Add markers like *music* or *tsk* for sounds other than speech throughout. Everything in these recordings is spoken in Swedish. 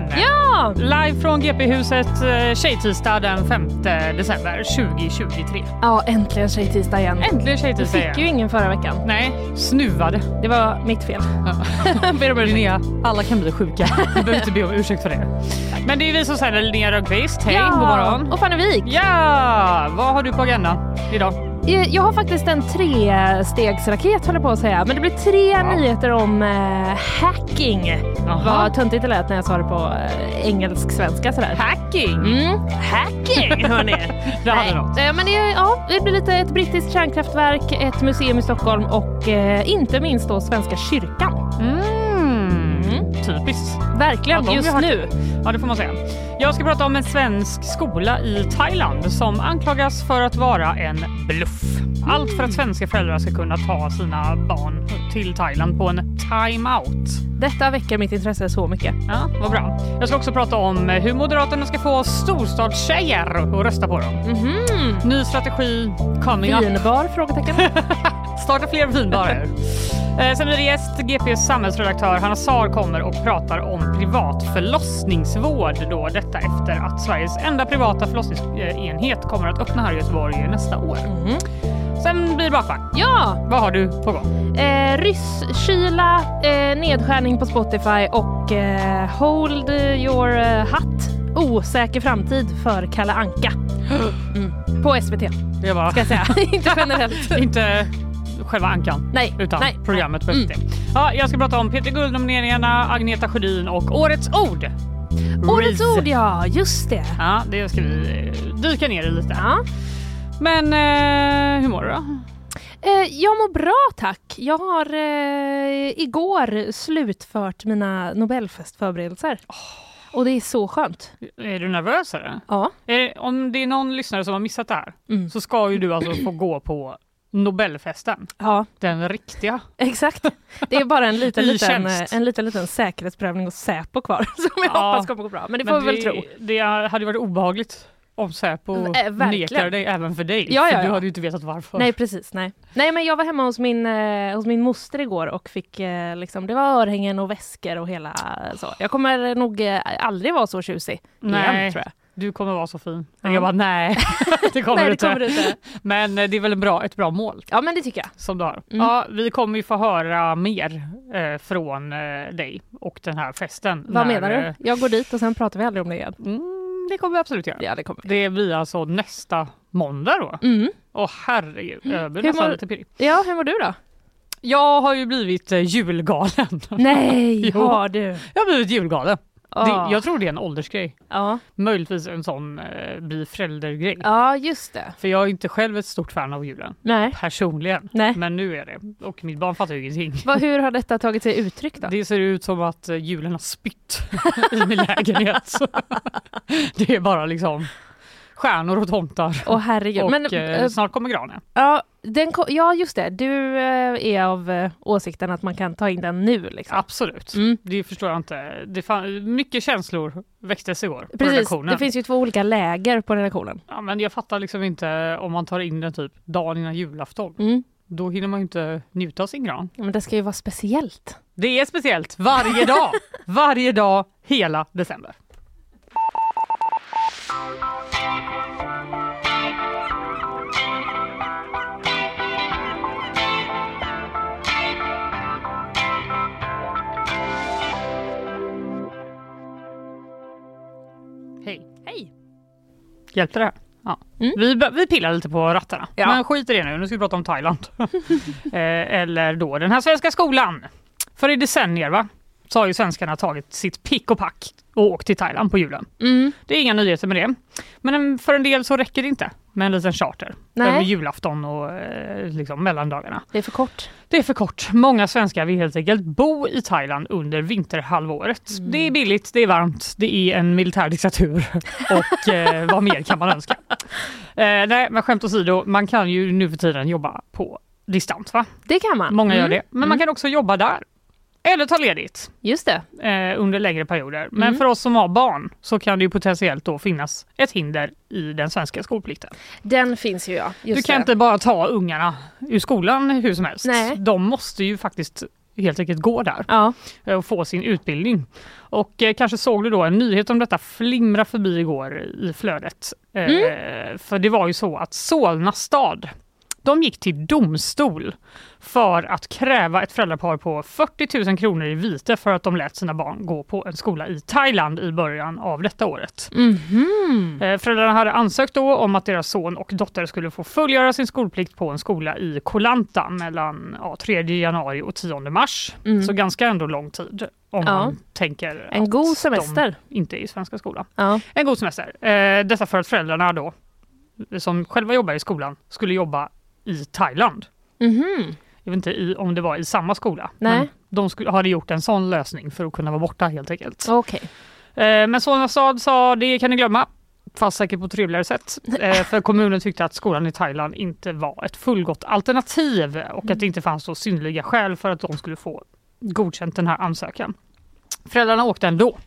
Nyhetsshowen! Ja! Live från GP-huset eh, Tjejtisdag den 5 december 2023. Ja, äntligen tjejtisdag igen. Äntligen Tjejtisdag fick ju ingen förra veckan. Nej, snuvade. Det var mitt fel. *laughs* *laughs* Ber om. Linnea, alla kan bli sjuka. *laughs* Du behöver inte be om ursäkt för det. Men det är vi som sänder Linnea Rönnqvist. Hej, god morgon. Och Fanny Wijk. Ja, vad har du på agendan idag? Jag har faktiskt en trestegsraket håller på att säga. Men det blir tre Ja. nyheter om eh, hacking. Jaha. Vad töntigt det lät när jag sa det på eh, engelsk-svenska sådär. Hacking? Mm, hacking *laughs* hörni. Det hade något. eh, Men det, ja, det blir lite ett brittiskt kärnkraftverk, ett museum i Stockholm och eh, inte minst då Svenska kyrkan. Mm. Typiskt. Verkligen, Ja, just har- nu. Ja, det får man säga. Jag ska prata om en svensk skola i Thailand som anklagas för att vara en bluff. Allt för att svenska föräldrar ska kunna ta sina barn till Thailand på en time-out. Detta väcker mitt intresse så mycket. Ja, vad bra. Jag ska också prata om hur Moderaterna ska få storstadstjejer att rösta på dem. Mhm. Ny strategi coming up. Vinbar? Frågetecken. *laughs* Starta fler vinbarer. *laughs* Eh, Sen blir det gäst. GPs samhällsredaktör Hanna Sar kommer och pratar om privat förlossningsvård. Då detta efter att Sveriges enda privata förlossningsenhet kommer att öppna här i Göteborg nästa år. Mhm. Sen blir det bakvagn. Ja! Vad har du på gång? Eh, rysskyla, eh, nedskärning på Spotify och eh, Hold your eh, hatt. Osäker framtid för Kalle Anka. *gasps* Mm. På SVT, Det var ska jag säga. *laughs* Inte generellt. *laughs* inte själva ankan. Nej, Utan nej. programmet på Mm. Ja, jag ska prata om Peter Guld-nomineringarna, Agneta Sjödin och Årets ord. Årets ord ja, just det. Ja, det ska vi eh, dyka ner i lite. Ja. Men eh, hur mår du då? Eh, jag mår bra tack. Jag har eh, igår slutfört mina Nobelfestförberedelser. Och det är så skönt. Är du nervös? Eller? Ja. Det, om det är någon lyssnare som har missat det här Mm. så ska ju du alltså få gå på Nobelfesten. Ja, Den riktiga. exakt. Det är bara en *laughs* liten, liten, en liten, liten säkerhetsprövning och Säpo kvar *laughs* som jag Ja. hoppas kommer gå bra. Men det får Men vi väl det, tro. Det hade varit obehagligt om Säpo verkligen. nekar dig även för dig. Ja, för ja, du ja. hade ju inte vetat varför. Nej precis, nej. Nej men jag var hemma hos min, eh, hos min moster igår och fick eh, liksom, det var örhängen och väskor och hela så. Jag kommer nog eh, aldrig vara så tjusig Nej. igen tror jag. Du kommer vara så fin. Ja. Jag bara nej, *laughs* *laughs* det kommer nej du det inte. kommer du inte. Men eh, det är väl en bra, ett bra mål Ja men det tycker jag. som du har. Mm. Ja, vi kommer ju få höra mer eh, från eh, dig och den här festen. Vad när, menar eh, du? Jag går dit och sen pratar vi aldrig om det igen. Mm, det kommer vi absolut göra. Ja det kommer vi. Det blir alltså nästa måndag då. Mm. Åh herregud, jag blir Hur nästan lite pirrig. Ja hur mår du då? Jag har ju blivit eh, julgalen. Nej, *laughs* har du? Jag har blivit julgalen. Det, jag tror det är en åldersgrej. Ja. Möjligtvis en sån eh, bli förälder-grej. ja, just det. För jag är inte själv ett stort fan av julen. Nej. Personligen. Nej. Men nu är det. Och mitt barn fattar ju ingenting. Vad, hur har detta tagit sig uttryck då? *laughs* Det ser ut som att eh, julen har spytt *laughs* i min lägenhet. *laughs* det är bara liksom stjärnor och tomtar. Åh herregud. och Men, eh, eh, snart kommer granen. ja, den, ko- ja, just det. Du eh, är av eh, åsikten att man kan ta in den nu. Liksom. Absolut. Mm. Det förstår jag inte. Det fan, mycket känslor väcktes igår på Precis, redaktionen. det finns ju två olika läger på redaktionen. Ja, men jag fattar liksom inte om man tar in den typ dagen innan julafton. Mm. Då hinner man ju inte njuta av sin gran. Men det ska ju vara speciellt. Det är speciellt varje dag. *laughs* varje dag hela december. Hjälpte det? Ja. Mm. Vi, vi pillar lite på rattarna. Ja. Men skit i det nu, nu ska vi prata om Thailand. *laughs* eh, eller då den här svenska skolan. För i decennier va, så har ju svenskarna tagit sitt pick och pack och åkt till Thailand på julen. Mm. Det är inga nyheter med det. Men en- för en del så räcker det inte med en liten charter Nej. över julafton och eh, liksom mellandagarna. Det är för kort. Det är för kort. Många svenskar vill helt enkelt bo i Thailand under vinterhalvåret. Mm. Det är billigt, det är varmt, det är en militär *laughs* och eh, vad mer kan man önska? Eh, nej, men skämt åsido, man kan ju nu för tiden jobba på distans. Va? Det kan man. Många gör Mm. det, men man kan också jobba där. Eller ta ledigt Just det. eh, under längre perioder. Men Mm. för oss som har barn så kan det ju potentiellt då finnas ett hinder i den svenska skolplikten. Den finns ju ja. Just du kan det. inte bara ta ungarna ur skolan hur som helst. Nej. De måste ju faktiskt helt enkelt gå där Ja. eh, och få sin utbildning. Och eh, kanske såg du då en nyhet om detta flimra förbi igår i flödet. Eh, Mm. För det var ju så att Solna stad de gick till domstol för att kräva ett föräldrapar på 40 000 kronor i vite för att de lät sina barn gå på en skola i Thailand i början av detta året. Mhm. Eh, Föräldrarna hade ansökt då om att deras son och dotter skulle få fullgöra sin skolplikt på en skola i Koh Lanta mellan ja, 3 januari och 10 mars. Mm. Så ganska ändå lång tid om Ja. man tänker En att god semester. de inte är i svenska skolan. Ja. En god semester. Eh, detta för att föräldrarna då, som själva jobbar i skolan, skulle jobba i Thailand. Mhm. Jag vet inte i, om det var i samma skola. Nej. Men de skulle, hade gjort en sån lösning för att kunna vara borta helt enkelt. Okej. Eh, men Solna stad sa det kan ni glömma. Fast säkert på ett trevligare sätt. *laughs* Eh, för kommunen tyckte att skolan i Thailand inte var ett fullgott alternativ och att det inte fanns så synliga skäl för att de skulle få godkänt den här ansökan. Föräldrarna åkte ändå.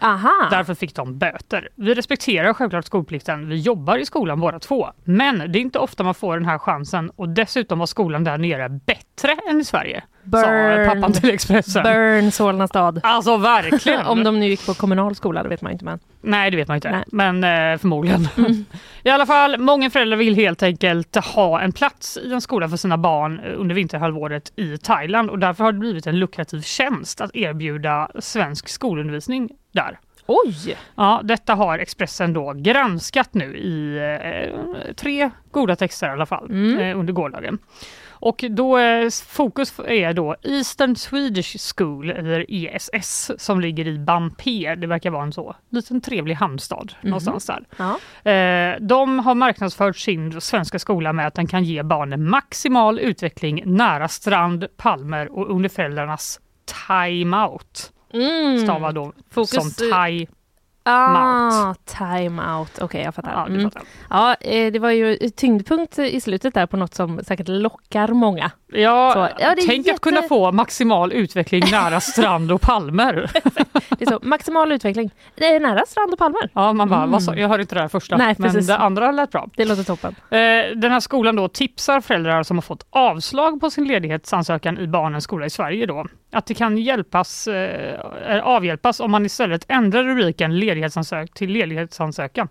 Aha. Därför fick de böter. Vi respekterar självklart skolplikten. Vi jobbar i skolan båda två. Men det är inte ofta man får den här chansen och dessutom var skolan där nere bättre än i Sverige. Sa Burn. pappan till Expressen. Burn Solna stad. *laughs* Alltså verkligen. Om de nu gick på kommunal skola, det vet man inte. Men. Nej det vet man inte, Nej. men eh, förmodligen. Mm. *laughs* I alla fall, många föräldrar vill helt enkelt ha en plats i en skola för sina barn eh, under vinterhalvåret i Thailand och därför har det blivit en lukrativ tjänst att erbjuda svensk skolundervisning där. Oj! Ja, detta har Expressen då granskat nu i eh, tre goda texter i alla fall Mm. eh, under gårdagen. Och då eh, fokus är då Eastern Swedish School eller ESS som ligger i Bamper. Det verkar vara en så liten trevlig hamnstad någonstans där. Ja. Eh, de har marknadsfört sin svenska skola med att den kan ge barnen maximal utveckling nära strand, palmer och under föräldrarnas time-out. Mm. Stavad då Fokus som thai Ah, time out. Okej, jag fattar. Ja, Mm. fattar. Ja, eh, det var ju tyngdpunkt i slutet där på något som säkert lockar många. Ja, Så, ja, tänk jätte- att kunna få maximal utveckling nära *laughs* strand och palmer. Det är så, maximal utveckling. Nära strand och palmer. Ja, man bara, Mm. jag hörde inte det här första, Nej, men precis. det andra lät bra. Det låter toppen. Eh, Den här skolan då tipsar föräldrar som har fått avslag på sin ledighetsansökan i barnens skola i Sverige då att det kan hjälpas, eh, avhjälpas om man istället ändrar rubriken ledighetsansökan till ledighetsansökan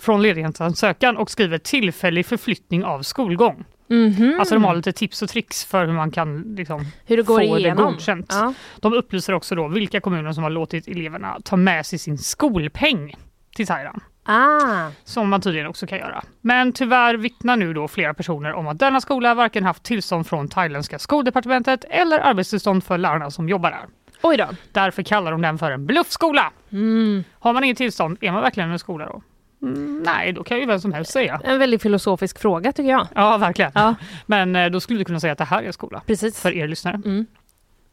från ledighetsansökan och skriver tillfällig förflyttning av skolgång. Mhm. Alltså de har lite tips och tricks för hur man kan liksom, Hur det går få det igenom. godkänt. Ja. De upplyser också då vilka kommuner som har låtit eleverna ta med sig sin skolpeng till Thailand. Ah. Som man tydligen också kan göra. Men tyvärr vittnar nu då flera personer om att denna skola varken haft tillstånd från thailändska skoldepartementet eller arbetstillstånd för lärarna som jobbar där. Oj då. Därför kallar de den för en bluffskola. Mm. Har man inget tillstånd, är man verkligen en skola då? Mm, nej, då kan ju vem som helst säga. En väldigt filosofisk fråga tycker jag. Ja, verkligen. Ja, Men eh, då skulle vi kunna säga att det här är skola. precis. För er lyssnare. Mm.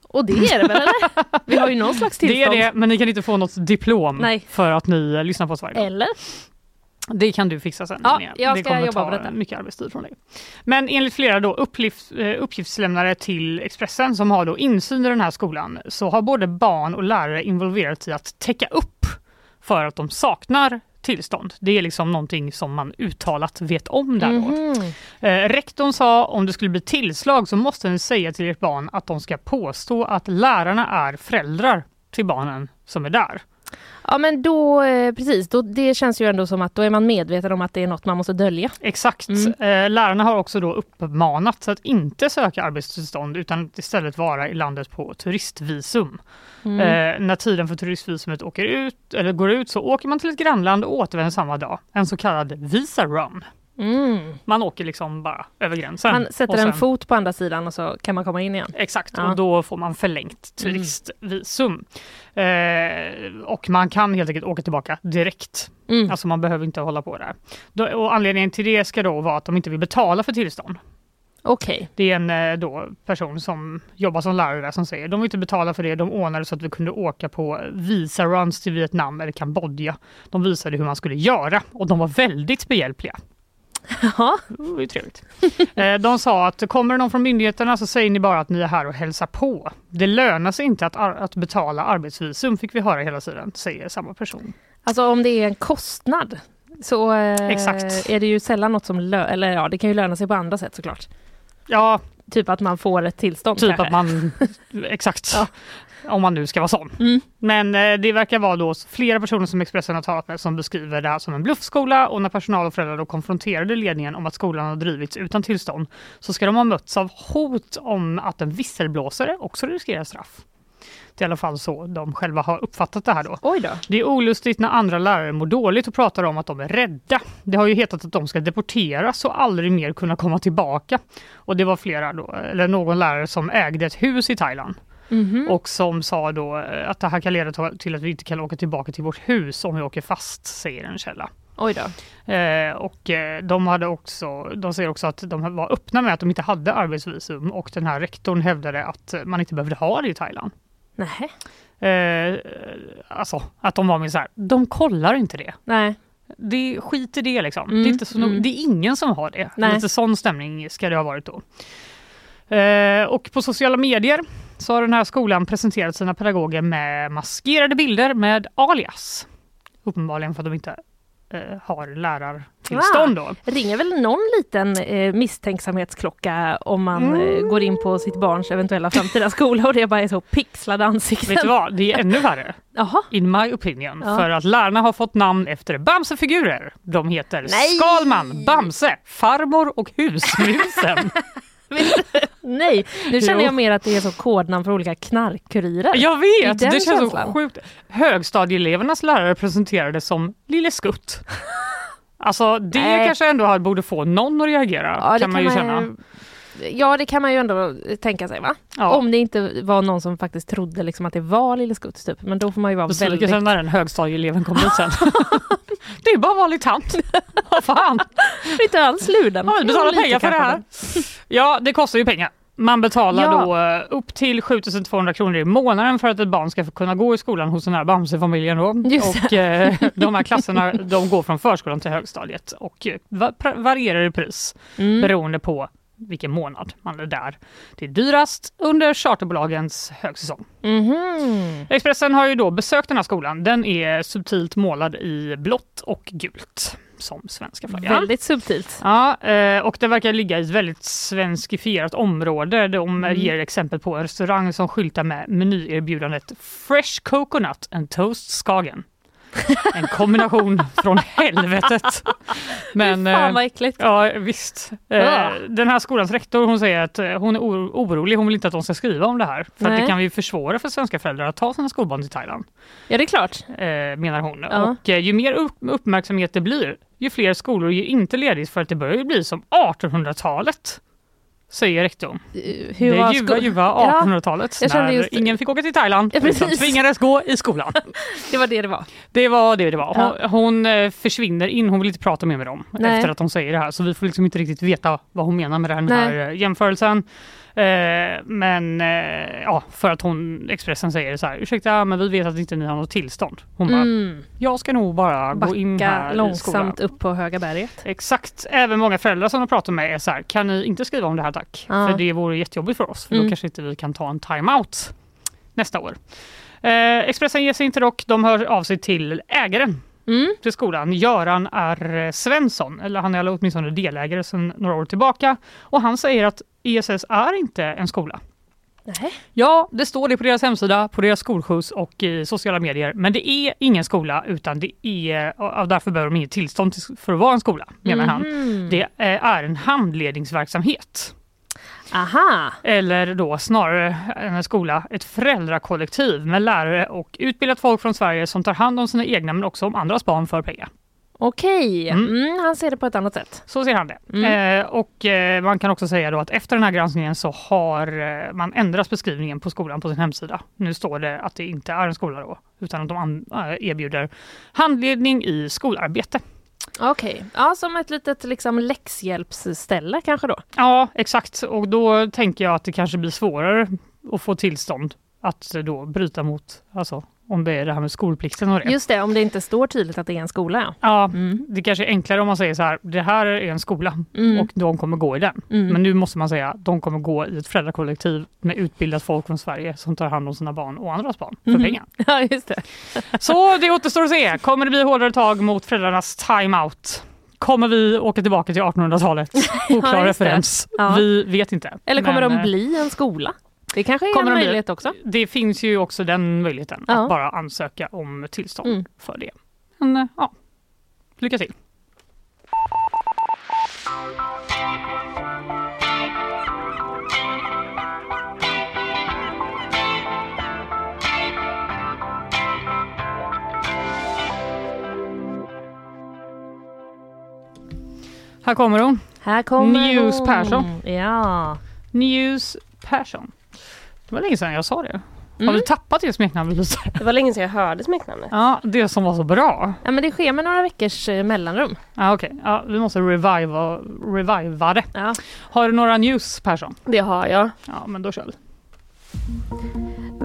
Och det är det väl eller? Vi har ju någon slags Det tillstånd. är det, men ni kan inte få något diplom Nej. för att ni eh, lyssnar på oss varje dag. Eller? Det kan du fixa sen. Ja, jag det ska kommer jobba ta på detta. mycket arbetstid från dig. Men enligt flera då uppgift, eh, uppgiftslämnare till Expressen som har då insyn i den här skolan så har både barn och lärare involverats i att täcka upp för att de saknar tillstånd. Det är liksom någonting som man uttalat vet om där då. Mhm. Eh, rektorn sa om det skulle bli tillslag så måste ni säga till ert barn att de ska påstå att lärarna är föräldrar till barnen som är där. Ja men då, eh, precis, då, det känns ju ändå som att då är man medveten om att det är något man måste dölja. Exakt. Mm. Eh, lärarna har också då uppmanat att inte söka arbetstillstånd utan att istället vara i landet på turistvisum. Mm. Eh, när tiden för turistvisumet åker ut, eller går ut så åker man till ett grannland och återvänder samma dag. En så kallad visa run. Mm. Man åker liksom bara över gränsen. Man sätter och en sen- fot på andra sidan och så kan man komma in igen. Exakt, Ja. och då får man förlängt turistvisum. Eh, och man kan helt enkelt åka tillbaka direkt. Mm. Alltså man behöver inte hålla på där. Då, och anledningen till det ska då vara att de inte vill betala för tillstånd. Okej. Det är en eh, då, person som jobbar som lärare där som säger de vill inte betala för det. De ordnade så att vi kunde åka på visa runs till Vietnam eller Kambodja. De visade hur man skulle göra och de var väldigt behjälpliga. *laughs* Jaha. Det var ju trevligt. Eh, De sa att kommer någon från myndigheterna så säger ni bara att ni är här och hälsar på. Det lönar sig inte att, att betala arbetsvisum fick vi höra hela tiden, säger samma person. Alltså om det är en kostnad så eh, Exakt. är det ju sällan något som lö- eller ja, det kan ju löna sig på andra sätt såklart. Ja, Typ att man får ett tillstånd typ kanske. att man... Exakt. *laughs* Ja. Om man nu ska vara sån. Mm. Men eh, det verkar vara då flera personer som Expressen har talat med som beskriver det här som en bluffskola och när personal och föräldrar då konfronterade ledningen om att skolan har drivits utan tillstånd så ska de ha mötts av hot om att en visselblåsare också riskerar straff. Det är i alla fall så de själva har uppfattat det här då. Oj då. Det är olustigt när andra lärare mår dåligt och pratar om att de är rädda. Det har ju hetat att de ska deporteras och aldrig mer kunna komma tillbaka. Och det var flera då, eller någon lärare som ägde ett hus i Thailand Mhm. och som sa då eh, att det här kan leda till att vi inte kan åka tillbaka till vårt hus om vi åker fast, säger en källa. Oj då. Eh, och eh, de hade också, de säger också att de var öppna med att de inte hade arbetsvisum och den här rektorn hävdade att man inte behövde ha det i Thailand. Nej. Eh, alltså att de var med så här, de kollar inte det. Nej. Det skit i det liksom. Mm, Det, är inte så mm. det är ingen som har det. Nej. Lite sån stämning ska det ha varit då. Eh, och på sociala medier så har den här skolan presenterat sina pedagoger med maskerade bilder med alias. Uppenbarligen för att de inte eh, har lärartillstånd då. Ringer väl någon liten eh, misstänksamhetsklocka om man Mm. eh, går in på sitt barns eventuella framtida skola och det bara är så pixlade ansikten. Vet du vad, det är ännu värre. In my opinion. Ja. För att lärarna har fått namn efter Bamsefigurer. De heter Nej! Skalman, Bamse, Farmor och Husmusen. *laughs* *laughs* Nej, nu känner jag mer att det är så kodnamn för olika knarkkurirer. Jag vet, det känns så sjukt. Högstadieelevernas lärare presenterades som Lille Skutt. *laughs* Alltså det Nej. kanske ändå borde få någon att reagera Ja, det kan man ju känna. Ja, det kan man ju ändå tänka sig va? Ja. Om det inte var någon som faktiskt trodde liksom att det var Lille Skutt typ. Men då får man ju vara Besviken väldigt... sen när den högstadieeleven kom dit sen. *laughs* det är bara vanlig tant. Vad fan, *laughs* Inte alls luden. har vi betalat pengar för det här? *laughs* Ja, det kostar ju pengar. Man betalar Ja. då eh, upp till 7200 kronor i månaden för att ett barn ska kunna gå i skolan hos den här Bamse-familjen. Då. Och eh, de här klasserna de går från förskolan till högstadiet och eh, varierar i pris Mm. beroende på vilken månad man är där. Det är dyrast under charterbolagens högsäsong. Mhm. Expressen har ju då besökt den här skolan. Den är subtilt målad i blått och gult som svenska flaggan. Väldigt subtilt. Ja, eh, och det verkar ligga i ett väldigt svenskifierat område. De Mm. ger exempel på en restaurang som skyltar med menyerbjudandet Fresh Coconut and Toast Skagen. En kombination från helvetet. Men, Fan eh, vad äckligt. Ja visst. Eh, Ja. Den här skolans rektor hon säger att eh, hon är oro- orolig. Hon vill inte att de ska skriva om det här. För det kan ju försvåra för svenska föräldrar att ta sina skolbarn till Thailand. Ja, det är klart. Menar hon. Ja. Och ju mer upp- uppmärksamhet det blir, ju fler skolor ger inte ledigt för att det börjar bli som 1800-talet. Säger rektorn. Eh, Hur det ljuva, ljuva Ja, 1800-talet jag kände när just- ingen fick åka till Thailand Ja, utan tvingades gå i skolan. *laughs* det var det det var. Det var det det var. Hon, Ja. hon eh, försvinner in, hon vill inte prata mer med dem Nej. efter att hon säger det här. Så vi får liksom inte riktigt veta vad hon menar med den Nej. här eh, jämförelsen. Eh, men eh, ja, för att hon, Expressen säger så här, ursäkta men vi vet att inte ni har något tillstånd. Hon bara, Mm. jag ska nog bara gå in Backa här långsamt upp på Höga berget. Exakt, även många föräldrar som de pratar med är så här, kan ni inte skriva om det här tack? Ja. För det vore jättejobbigt för oss, för Mm. då kanske inte vi kan ta en time-out nästa år. Eh, Expressen ger sig inte dock, de hör av sig till ägaren Mm. till skolan, Göran R Svensson, eller han är åtminstone delägare sedan några år tillbaka. Och han säger att ESS är inte en skola. Nej. Ja, det står det på deras hemsida, på deras skolskjuts och i sociala medier. Men det är ingen skola utan det är, och därför behöver de inget tillstånd till- för att vara en skola, menar han. Mhm. Det är en handledningsverksamhet. Aha! Eller då snarare en skola, ett föräldrakollektiv med lärare och utbildat folk från Sverige som tar hand om sina egna men också om andras barn för pengar. Okej, Mm. mm, han ser det på ett annat sätt. Så ser han det. Mm. Eh, och eh, man kan också säga då att efter den här granskningen så har eh, man ändrat beskrivningen på skolan på sin hemsida. Nu står det att det inte är en skola då, utan att de eh, erbjuder handledning i skolarbete. Okej, ja som ett litet liksom läxhjälpsställe kanske då. Ja, exakt. Och då tänker jag att det kanske blir svårare att få tillstånd att då bryta mot, alltså om det är det här med skolplikten och det. Just det, om det inte står tydligt att det är en skola. Ja. Ja, Mm. det kanske är enklare om man säger så här, det här är en skola Mm. och de kommer gå i den. Mm. Men nu måste man säga att de kommer gå i ett föräldrakollektiv med utbildat folk från Sverige som tar hand om sina barn och andras barn för Mhm. pengar. *laughs* ja, just det. *laughs* Så det återstår att se. Kommer det bli hårdare tag mot föräldrarnas time-out? Kommer vi åka tillbaka till 1800-talet? *laughs* Oklar det. referens. Ja. Vi vet inte. Eller kommer Men, de eh, bli en skola? Det kanske är Kommer en de bli- möjlighet också. Det finns ju också den möjligheten, Ja. att bara ansöka om tillstånd Mm. för det. Men eh, ja, lycka till. Här kommer hon. Här kommer News hon. Persson. Ja. News Persson. Det var länge sedan jag sa det. Har Mm. vi tappat det smeknamnet lite? Det var länge sedan jag hörde smeknamnet. Ja, det som var så bra. ja, men det sker med några veckors eh, mellanrum. Ja, Okej, ja, vi måste reviva, reviva det. Ja. Har du några news Persson? Det har jag. Ja, men då kör vi.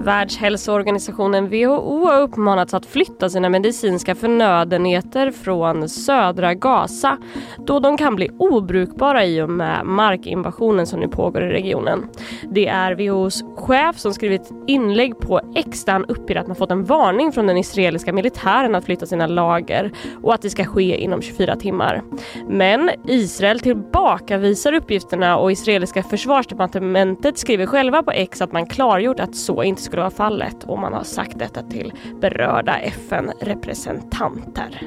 Världshälsoorganisationen WHO har uppmanats att flytta sina medicinska förnödenheter från södra Gaza då de kan bli obrukbara i och med markinvasionen som nu pågår i regionen. Det är WHOs chef som skrivit inlägg på X där han uppger att man fått en varning från den israeliska militären att flytta sina lager och att det ska ske inom 24 timmar. Men Israel tillbakavisar uppgifterna och israeliska försvarsdepartementet skriver själva på X att man klargjort att så inte skulle vara fallet och man har sagt detta till berörda FN-representanter.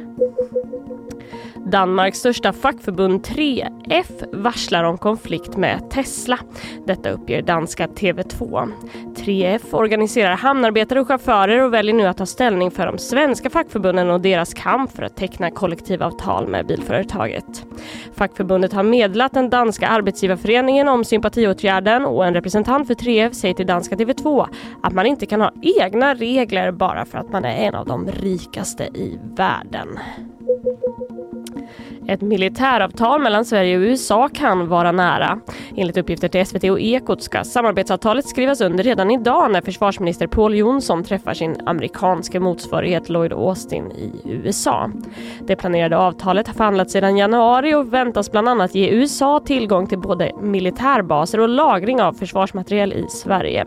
Danmarks största fackförbund 3F varslar om konflikt med Tesla. Detta uppger danska TV2. 3F organiserar hamnarbetare och chaufförer och väljer nu att ta ställning för de svenska fackförbunden och deras kamp för att teckna kollektivavtal med bilföretaget. Fackförbundet har meddelat den danska arbetsgivarföreningen om sympatiåtgärden och en representant för 3F säger till danska TV2 att man inte kan ha egna regler bara för att man är en av de rikaste i världen. Ett militäravtal mellan Sverige och USA kan vara nära. Enligt uppgifter till SVT och Ekot ska samarbetsavtalet skrivas under redan idag när försvarsminister Paul Jonsson träffar sin amerikanska motsvarighet Lloyd Austin i USA. Det planerade avtalet har förhandlats sedan januari och väntas bland annat ge USA tillgång till både militärbaser och lagring av försvarsmateriel i Sverige.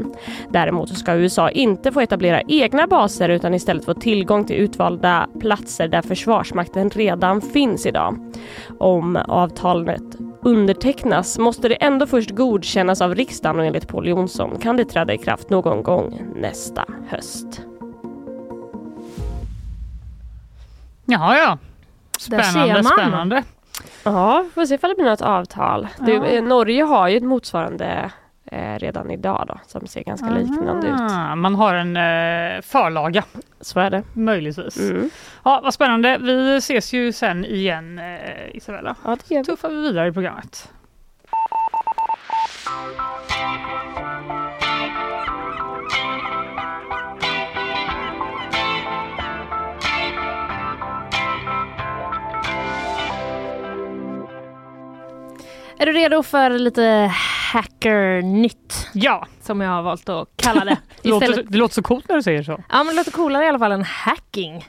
Däremot ska USA inte få etablera egna baser utan istället få tillgång till utvalda platser där Försvarsmakten redan finns idag. Om avtalet undertecknas måste det ändå först godkännas av riksdagen och enligt Paul Jonsson kan det träda i kraft någon gång nästa höst. Jaha, ja. Spännande, spännande. Ja, vi får se ifall det blir något avtal. Ja. Det, eh, Norge har ju ett motsvarande eh, redan idag då, som ser ganska liknande ut. Man har en eh, förlaga, Så är det. möjligtvis. Mm. Ja, vad spännande. Vi ses ju sen igen, eh, Isabella. Ja, det gör vi. tuffar vi vidare i programmet. Är du redo för lite hackernytt? Ja, Som jag har valt att kalla det. *laughs* det låter, det låter så coolt när du säger så. Ja men det låter coolare i alla fall än hacking.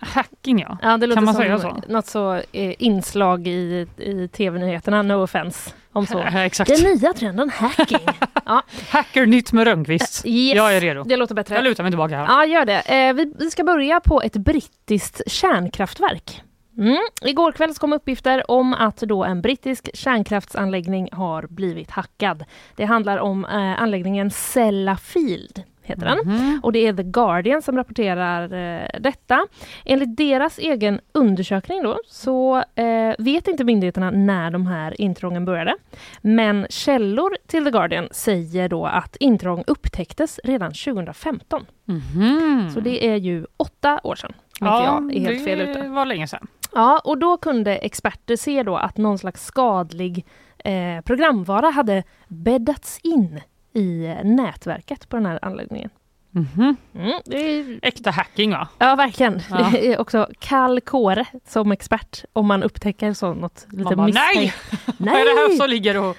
Hacking ja. Ja, det låter Kan man säga så? något så eh, inslag i, i tv-nyheterna, no offense. Om så. Eh, Exakt. Den nya trenden hacking. *laughs* ja, Hackernytt med Rönnqvist. yes, Jag är redo. Det låter bättre. Jag lutar mig tillbaka här. Ja, gör det. Eh, vi, vi ska börja på ett brittiskt kärnkraftverk. Mm. Igår kväll kom uppgifter om att då en brittisk kärnkraftsanläggning har blivit hackad. Det handlar om eh, anläggningen Sellafield heter den. Mhm. Och det är The Guardian som rapporterar eh, detta. Enligt deras egen undersökning då så eh, vet inte myndigheterna när de här intrången började. Men källor till The Guardian säger då att intrång upptäcktes redan 2015. Mhm. Så det är ju åtta år sedan. Inte jag är helt fel det ute. var länge sedan. Ja, och då kunde experter se då att någon slags skadlig eh, programvara hade bäddats in i eh, nätverket på den här anläggningen. Mhm. Mm, är, Äkta hacking va? ja, verkligen. Ja. Det är också kall kåre som expert om man upptäcker så något lite Man bara, nej! misstänkt. *laughs* Vad är det här som ligger och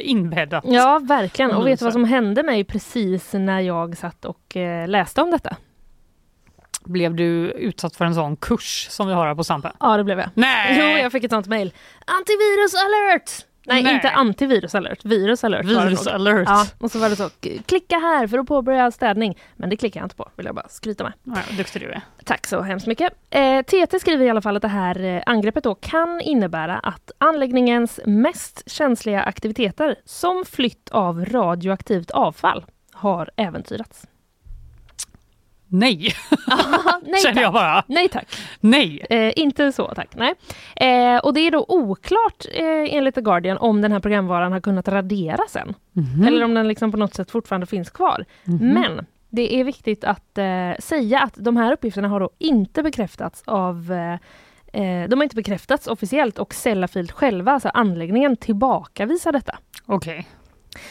inbäddat? Ja, verkligen. Och vet du vad som hände mig precis när jag satt och eh, läste om detta? Blev du utsatt för en sån kurs som vi har här på Sampe? Ja, det blev jag. Nej! Jo, jag fick ett sånt mejl. Antivirus alert! Nej, Nej. inte antivirus alert. Virus alert Virus alert. Ja, och så var det så, klicka här för att påbörja städning. Men det klickar jag inte på, vill jag bara skryta med. Ja, duktig du är. Tack så hemskt mycket. Eh, TT skriver i alla fall att det här eh, angreppet då kan innebära att anläggningens mest känsliga aktiviteter, som flytt av radioaktivt avfall, har äventyrats. Nej, *laughs* Nej känner jag bara. Nej tack. Nej. Eh, inte så tack, nej. Eh, och det är då oklart eh, enligt The Guardian om den här programvaran har kunnat raderas än. Mhm. Eller om den liksom på något sätt fortfarande finns kvar. Mhm. Men det är viktigt att eh, säga att de här uppgifterna har då inte bekräftats av eh, eh, de har inte bekräftats officiellt och Sellafield själva, alltså anläggningen, tillbakavisar detta. Okej.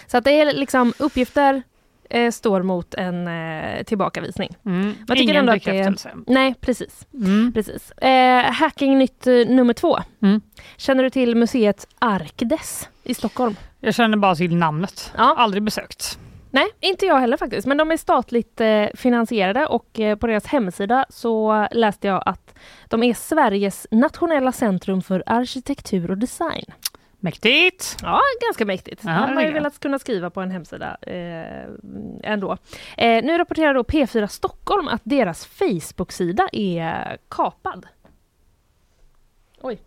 Så att det är liksom uppgifter eh, står mot en eh, tillbakavisning. Mm. tycker Ingen ändå att det bekräftelse. Nej, precis. Mm. precis. Eh, hacking nytt eh, nummer två. Mm. Känner du till museet Arkdes i Stockholm? Jag känner bara till namnet. Ja. Aldrig besökt. Nej, inte jag heller faktiskt. Men de är statligt eh, finansierade och eh, på deras hemsida så läste jag att de är Sveriges nationella centrum för arkitektur och design. Mäktigt! Ja, ganska mäktigt. Ja, man har ju velat kunna skriva på en hemsida eh, ändå. Eh, nu rapporterar då P4 Stockholm att deras Facebook-sida är kapad. Oj.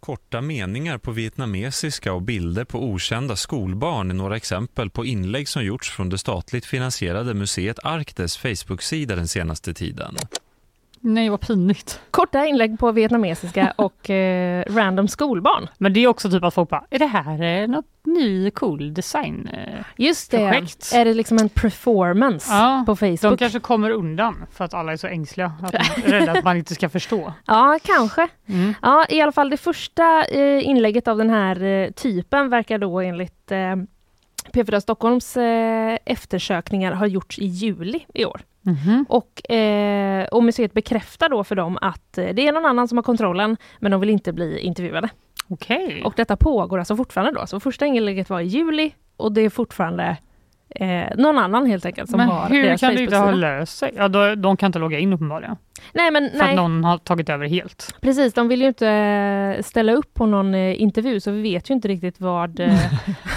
Korta meningar på vietnamesiska och bilder på okända skolbarn är några exempel på inlägg som gjorts från det statligt finansierade museet Arktis Facebook-sida den senaste tiden. Nej, vad pinigt. Korta inlägg på vietnamesiska *laughs* och eh, random skolbarn. Men det är också typ att folk bara, är det här eh, något ny cool design? eh?" Just det. Projekt. Är det liksom en performance Ja, på De Facebook? kanske kommer undan för att alla är så ängsliga. Att de är rädda att man inte ska förstå. *laughs* Ja, kanske. Mm. Ja, i alla fall det första eh, inlägget av den här typen verkar då enligt eh, P4 Stockholms eh, eftersökningar ha gjorts i juli i år. Mhm. Och, eh, och museet bekräftar då för dem att eh, det är någon annan som har kontrollen men de vill inte bli intervjuade. Okej. Och detta pågår alltså fortfarande då. Så första inlägget var i juli och det är fortfarande eh, någon annan helt enkelt som Men har hur kan det inte ha löst sig? Ja, då, de kan inte logga in uppenbarligen. Nej men För nej. att någon har tagit över helt. Precis, de vill ju inte eh, ställa upp på någon eh, intervju så vi vet ju inte riktigt vad, eh, *laughs*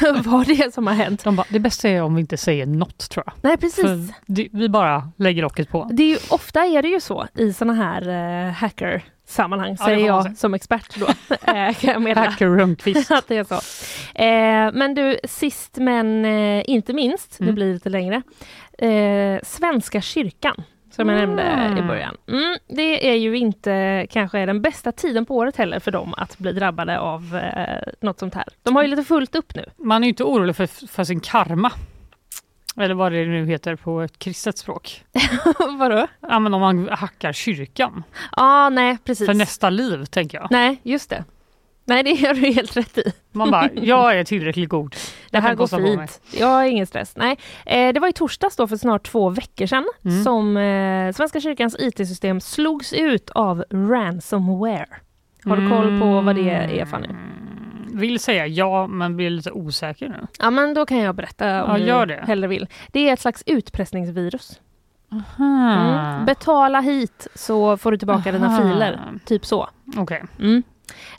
*laughs* vad det är som har hänt. De bara, det bästa är om vi inte säger något tror jag. Nej precis. Det, vi bara lägger locket på. Det är ju, ofta är det ju så i såna här eh, hacker-sammanhang, Ja, säger jag som expert då. *laughs* eh, *laughs* att det är så. Eh, men du, sist men eh, inte minst, Mm. det blir lite längre. Eh, Svenska kyrkan, som jag nämnde i Mm. början. Mm, det är ju inte kanske den bästa tiden på året heller för dem att bli drabbade av eh, något sånt här. De har ju lite fullt upp nu. Man är inte orolig för, för sin karma. Eller vad det nu heter på ett kristet språk. *laughs* Vadå? Ja, men om man hackar kyrkan. Ja, nej precis. För nästa liv, tänker jag. Nej, just det. Nej, det gör du helt rätt i. Man bara, *laughs* jag är tillräckligt god. Det här går fint. Jag har ingen stress. Nej. Eh, det var i torsdags då för snart två veckor sedan Mm. som eh, Svenska kyrkans IT-system slogs ut av ransomware. Har du koll på vad det är Fanny? Vill säga ja, men blir lite osäker nu. Ja men då kan jag berätta om Ja, du gör det. hellre vill. Det är ett slags utpressningsvirus. Hmm. Mm. Betala hit så får du tillbaka dina Aha. filer. Typ så. Okej. Mm.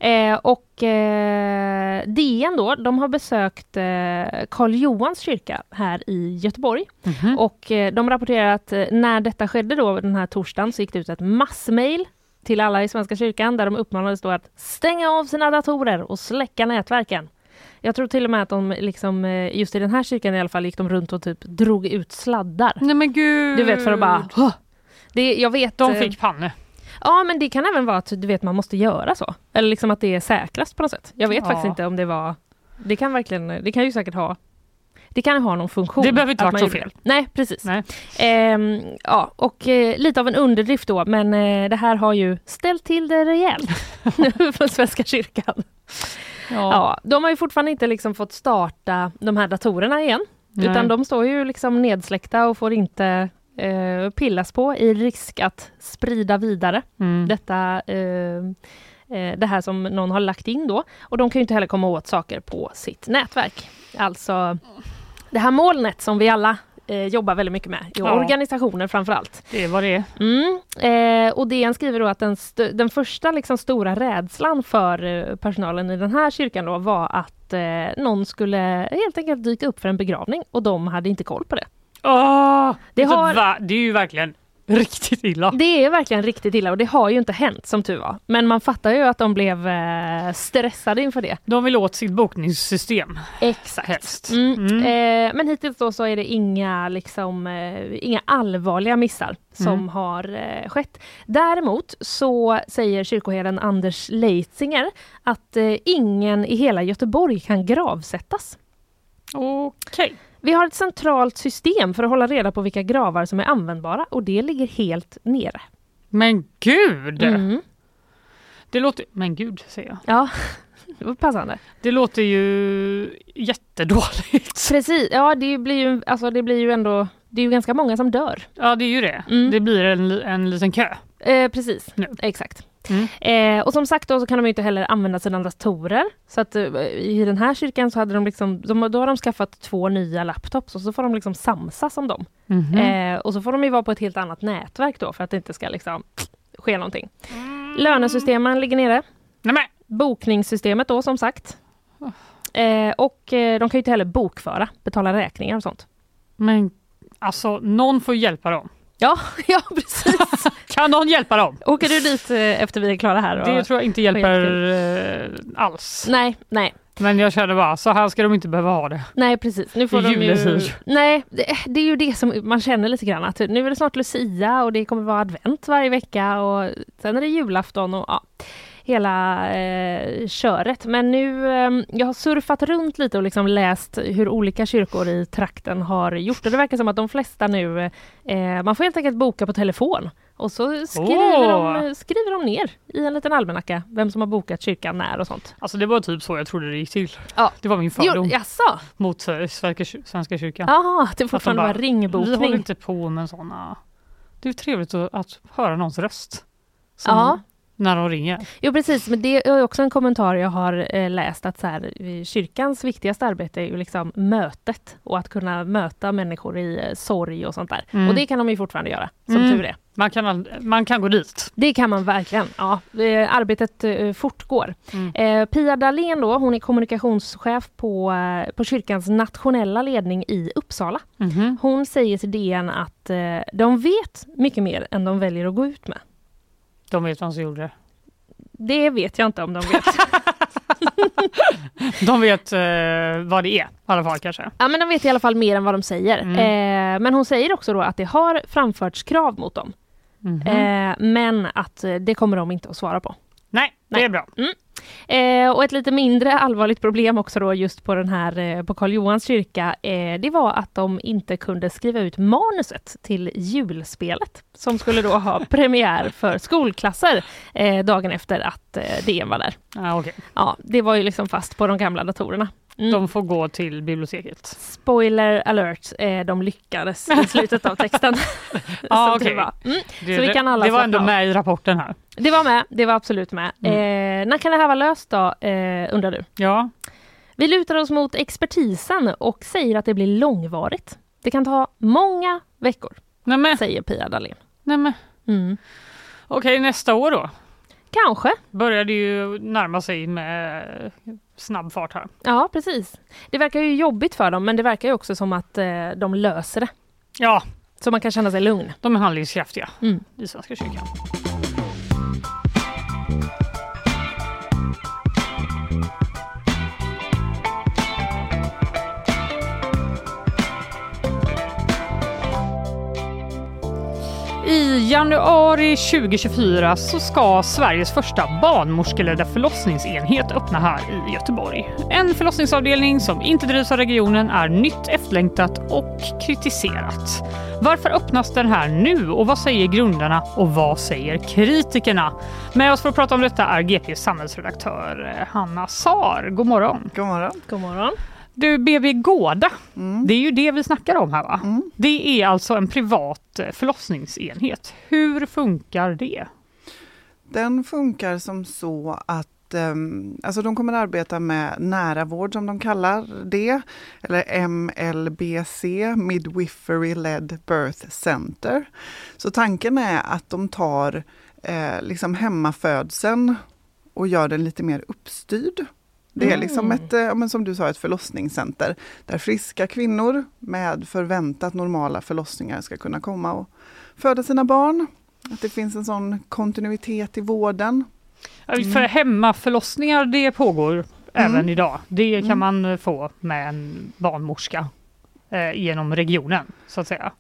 Eh, och eh, DN då, de har besökt eh, Karl Johans kyrka här i Göteborg. Mhm. Och eh, de rapporterar att eh, när detta skedde då den här torsdagen så gick det ut ett massmail till alla i Svenska kyrkan där de uppmanades då att stänga av sina datorer och släcka nätverken. Jag tror till och med att de liksom, eh, just i den här kyrkan i alla fall, gick de runt och typ drog ut sladdar. Nej men gud. Du vet för att bara... "Huh." Det, jag vet, De eh, fick panne. Ja men det kan även vara att du vet man måste göra så. Eller liksom att det är säkrast på något sätt. Jag vet Ja. faktiskt inte om det var... Det kan verkligen, det kan ju säkert ha... Det kan ha någon funktion. Det behöver inte man så fel. Nej precis. Nej. Ehm, ja, och eh, lite av en underdrift då, men eh, det här har ju ställt till det rejält *laughs* *laughs* för Svenska kyrkan. Ja, de har ju fortfarande inte liksom fått starta de här datorerna igen, Nej. utan de står ju liksom nedsläckta och får inte eh, pillas på i risk att sprida vidare Mm. detta eh, eh, det här som någon har lagt in då. Och de kan ju inte heller komma åt saker på sitt nätverk. Alltså det här molnet som vi alla eh, jobbar väldigt mycket med, i Ja. organisationer framför allt. Det är vad det är. Mm. Eh, och DN skriver då att den, st- den första liksom stora rädslan för eh, personalen i den här kyrkan då var att eh, någon skulle helt enkelt dyka upp för en begravning och de hade inte koll på det. Åh, Det det, har- va, det är ju verkligen *laughs* riktigt illa. Det är verkligen riktigt illa och det har ju inte hänt som tur var. Men man fattar ju att de blev eh, stressade inför det. De vill åt sitt bokningssystem. Exakt. Mm. Mm. Eh, men hittills då så är det inga, liksom, eh, inga allvarliga missar som Mm. har eh, skett. Däremot så säger kyrkoherden Anders Leitzinger att eh, ingen i hela Göteborg kan gravsättas. Okej. Vi har ett centralt system för att hålla reda på vilka gravar som är användbara och det ligger helt nere. Men gud! Mm. Det låter... Men gud, säger jag. Ja, *laughs* det var passande. Det låter ju jättedåligt. Precis, ja det blir ju, alltså det blir ju ändå, det är ju ganska många som dör. Ja, det är ju det. Mm. Det blir en, en liten kö. Eh, precis, Nu. exakt. Mm. Eh, och som sagt då så kan de ju inte heller använda sina datorer. Så att eh, i den här kyrkan så hade de liksom, de, då har de skaffat två nya laptops och så får de liksom samsas om dem. Mhm. Eh, och så får de ju vara på ett helt annat nätverk då för att det inte ska liksom *tsk* ske någonting. Lönesystemen ligger nere. Nej men, Bokningssystemet då som sagt. Eh, och eh, de kan ju inte heller bokföra, betala räkningar och sånt. men alltså någon får hjälpa dem. Ja, *laughs* ja precis. *laughs* Kan någon hjälpa dem? Åker du dit eh, efter vi är klara här? Det och- tror jag inte hjälper eh, alls. Nej, nej. Men jag känner bara, så här ska de inte behöva ha det. Nej precis, nu får Det de ju... Nej, det, det är ju det som man känner lite grann att nu är det snart Lucia och det kommer vara advent varje vecka och sen är det julafton och ja, hela eh, köret. Men nu, eh, jag har surfat runt lite och liksom läst hur olika kyrkor i trakten har gjort och det verkar som att de flesta nu, eh, man får helt enkelt boka på telefon och så skriver, Åh. de, skriver de ner i en liten almanacka vem som har bokat kyrkan när och sånt. Alltså det var typ så jag trodde det gick till. Ja. Det var min fördom Jo, mot eh, Svenska, Svenska kyrkan. Jaha, det de fortfarande bara, var ringbokning. Vi håller inte på med sådana... Det är trevligt att, att höra någons röst. Som Ja. När de ringer. Jo precis, men det är också en kommentar jag har eh, läst att så här, kyrkans viktigaste arbete är ju liksom mötet och att kunna möta människor i eh, sorg och sånt där. Mm. Och det kan de ju fortfarande göra, som Mm. tur är. Man kan, man kan gå dit. Det kan man verkligen. Ja, eh, arbetet fortgår. Mm. Pia Dahlén då, hon är kommunikationschef på, på kyrkans nationella ledning i Uppsala. Mhm. Hon säger till DN att de vet mycket mer än de väljer att gå ut med. De vet vem som gjorde det. Det vet jag inte om de vet. *laughs* De vet eh, vad det är i alla fall kanske. Ja men de vet i alla fall mer än vad de säger. Mm. Eh, men hon säger också då att det har framförts krav mot dem. Mhm. Eh, men att eh, det kommer de inte att svara på. Nej, det nej. är bra. Eh, och ett lite mindre allvarligt problem också då just på den här eh, på Karl Johans kyrka, eh, det var att de inte kunde skriva ut manuset till julspelet som skulle då ha *laughs* premiär för skolklasser eh, dagen efter att eh, DN var där. Ah, okay. Ja, det var ju liksom fast på de gamla datorerna. Mm. De får gå till biblioteket. Spoiler alert, eh, de lyckades i slutet av texten. *laughs* ah, okay. var. Mm. Det, så vi kan alla det var ändå av. med i rapporten här. Det var med, det var absolut med. Mm. Eh, när kan det här vara löst då, eh, undrar du? Ja. Vi lutar oss mot expertisen och säger att det blir långvarigt. Det kan ta många veckor, Nämen. säger Pia Dahlén. Nämen. Mm. Okej, nästa år då? Kanske. Börjar det ju närma sig med snabb fart här. Ja, precis. Det verkar ju jobbigt för dem, men det verkar ju också som att eh, de löser det. Ja, Så man kan känna sig lugn. de är handlingskraftiga Mm. i Svenska kyrkan. I januari 2024 så ska Sveriges första barnmorskeledda förlossningsenhet öppna här i Göteborg. En förlossningsavdelning som inte drivs av regionen är nytt efterlängtat och kritiserat. Varför öppnas den här nu och vad säger grundarna och vad säger kritikerna? Med oss för att prata om detta är GPs samhällsredaktör eh, Hanna Sar. God morgon! God morgon. God morgon. Du, BB Gårda, Mm. det är ju det vi snackar om här va? Mm. Det är alltså en privat eh, förlossningsenhet. Hur funkar det? Den funkar som så att ehm, alltså de kommer att arbeta med nära vård som de kallar det, eller MLBC, Midwifery Led Birth Center. Så tanken är att de tar eh, liksom hemmafödseln och gör den lite mer uppstyrd. Det är liksom Mm. ett, eh, men som du sa, ett förlossningscenter där friska kvinnor med förväntat normala förlossningar ska kunna komma och föda sina barn. Att det finns en sån kontinuitet i vården. För hemmaförlossningar, det pågår även Mm. idag. Det kan Mm. man eh, få med en barnmorska eh, genom regionen, så att säga.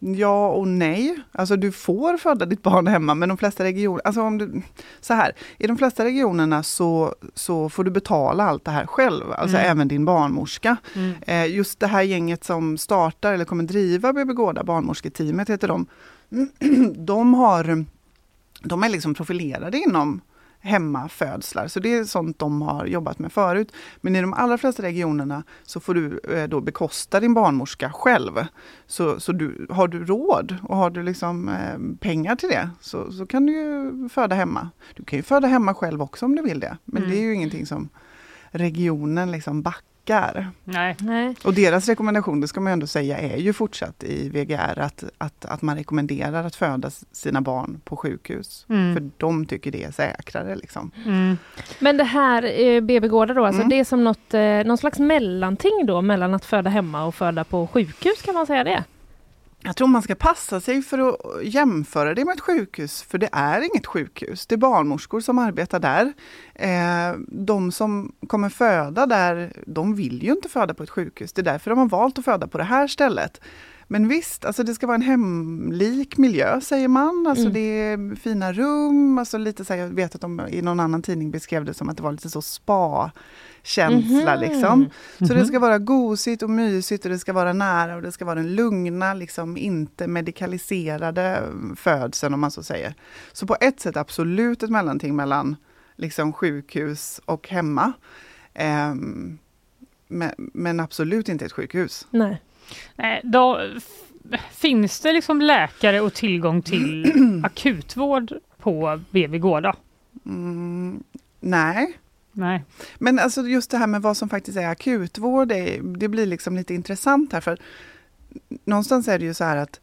Ja och nej. Alltså du får föda ditt barn hemma men de flesta regioner, alltså om du, så här, i de flesta regionerna så, så får du betala allt det här själv, alltså Mm. även din barnmorska. Mm. Eh, just det här gänget som startar eller kommer driva BB Gårda, barnmorsketeamet heter de. *clears throat* De, har, de är liksom profilerade inom hemmafödslar, så det är sånt de har jobbat med förut. Men i de allra flesta regionerna så får du eh, då bekosta din barnmorska själv. Så, så du, har du råd och har du liksom eh, pengar till det så, så kan du ju föda hemma. Du kan ju föda hemma själv också om du vill det. Men Mm. det är ju ingenting som regionen liksom backar. Nej. Nej. Och deras rekommendation, det ska man ändå säga, är ju fortsatt i VGR att, att, att man rekommenderar att föda sina barn på sjukhus. Mm. För de tycker det är säkrare. Liksom. Mm. Men det här eh, BB-gårdar då, alltså Mm. det är som något, eh, någon slags mellanting då mellan att föda hemma och föda på sjukhus, kan man säga det? Jag tror man ska passa sig för att jämföra det med ett sjukhus, för det är inget sjukhus. Det är barnmorskor som arbetar där. Eh, de som kommer föda där, de vill ju inte föda på ett sjukhus. Det är därför de har valt att föda på det här stället. Men visst, alltså det ska vara en hemlik miljö säger man. Alltså Mm. det är fina rum, alltså lite så här, jag vet att de i någon annan tidning beskrev det som att det var lite så spa-känsla Mhm. liksom. Så Mhm. det ska vara gosigt och mysigt och det ska vara nära och det ska vara den lugna, liksom inte medikaliserade födseln om man så säger. Så på ett sätt absolut ett mellanting mellan liksom sjukhus och hemma. Ehm, men, men absolut inte ett sjukhus. Nej. Nej, då, finns det liksom läkare och tillgång till *clears throat* akutvård på BB Gårda? Mm, nej. Nej. Men alltså just det här med vad som faktiskt är akutvård, det, det blir liksom lite intressant här. För någonstans är det ju så här att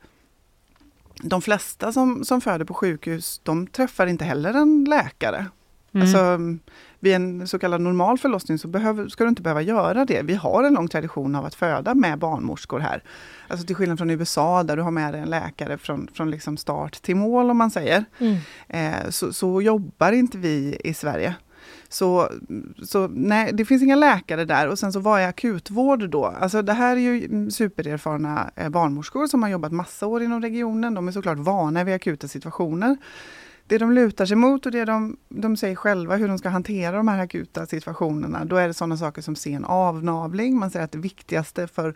de flesta som, som föder på sjukhus, de träffar inte heller en läkare. Mm. Alltså, vid en så kallad normal förlossning så behöver, ska du inte behöva göra det. Vi har en lång tradition av att föda med barnmorskor här. Alltså till skillnad från USA där du har med dig en läkare från, från liksom start till mål om man säger. Mm. Eh, så, så jobbar inte vi i Sverige. Så, så nej, det finns inga läkare där. Och sen så vad är akutvård då? Alltså det här är ju supererfarna eh, barnmorskor som har jobbat massa år inom regionen. De är såklart vana vid akuta situationer. det de lutar sig mot och det de, de säger själva hur de ska hantera de här akuta situationerna, då är det sådana saker som sen avnavling. Man säger att det viktigaste för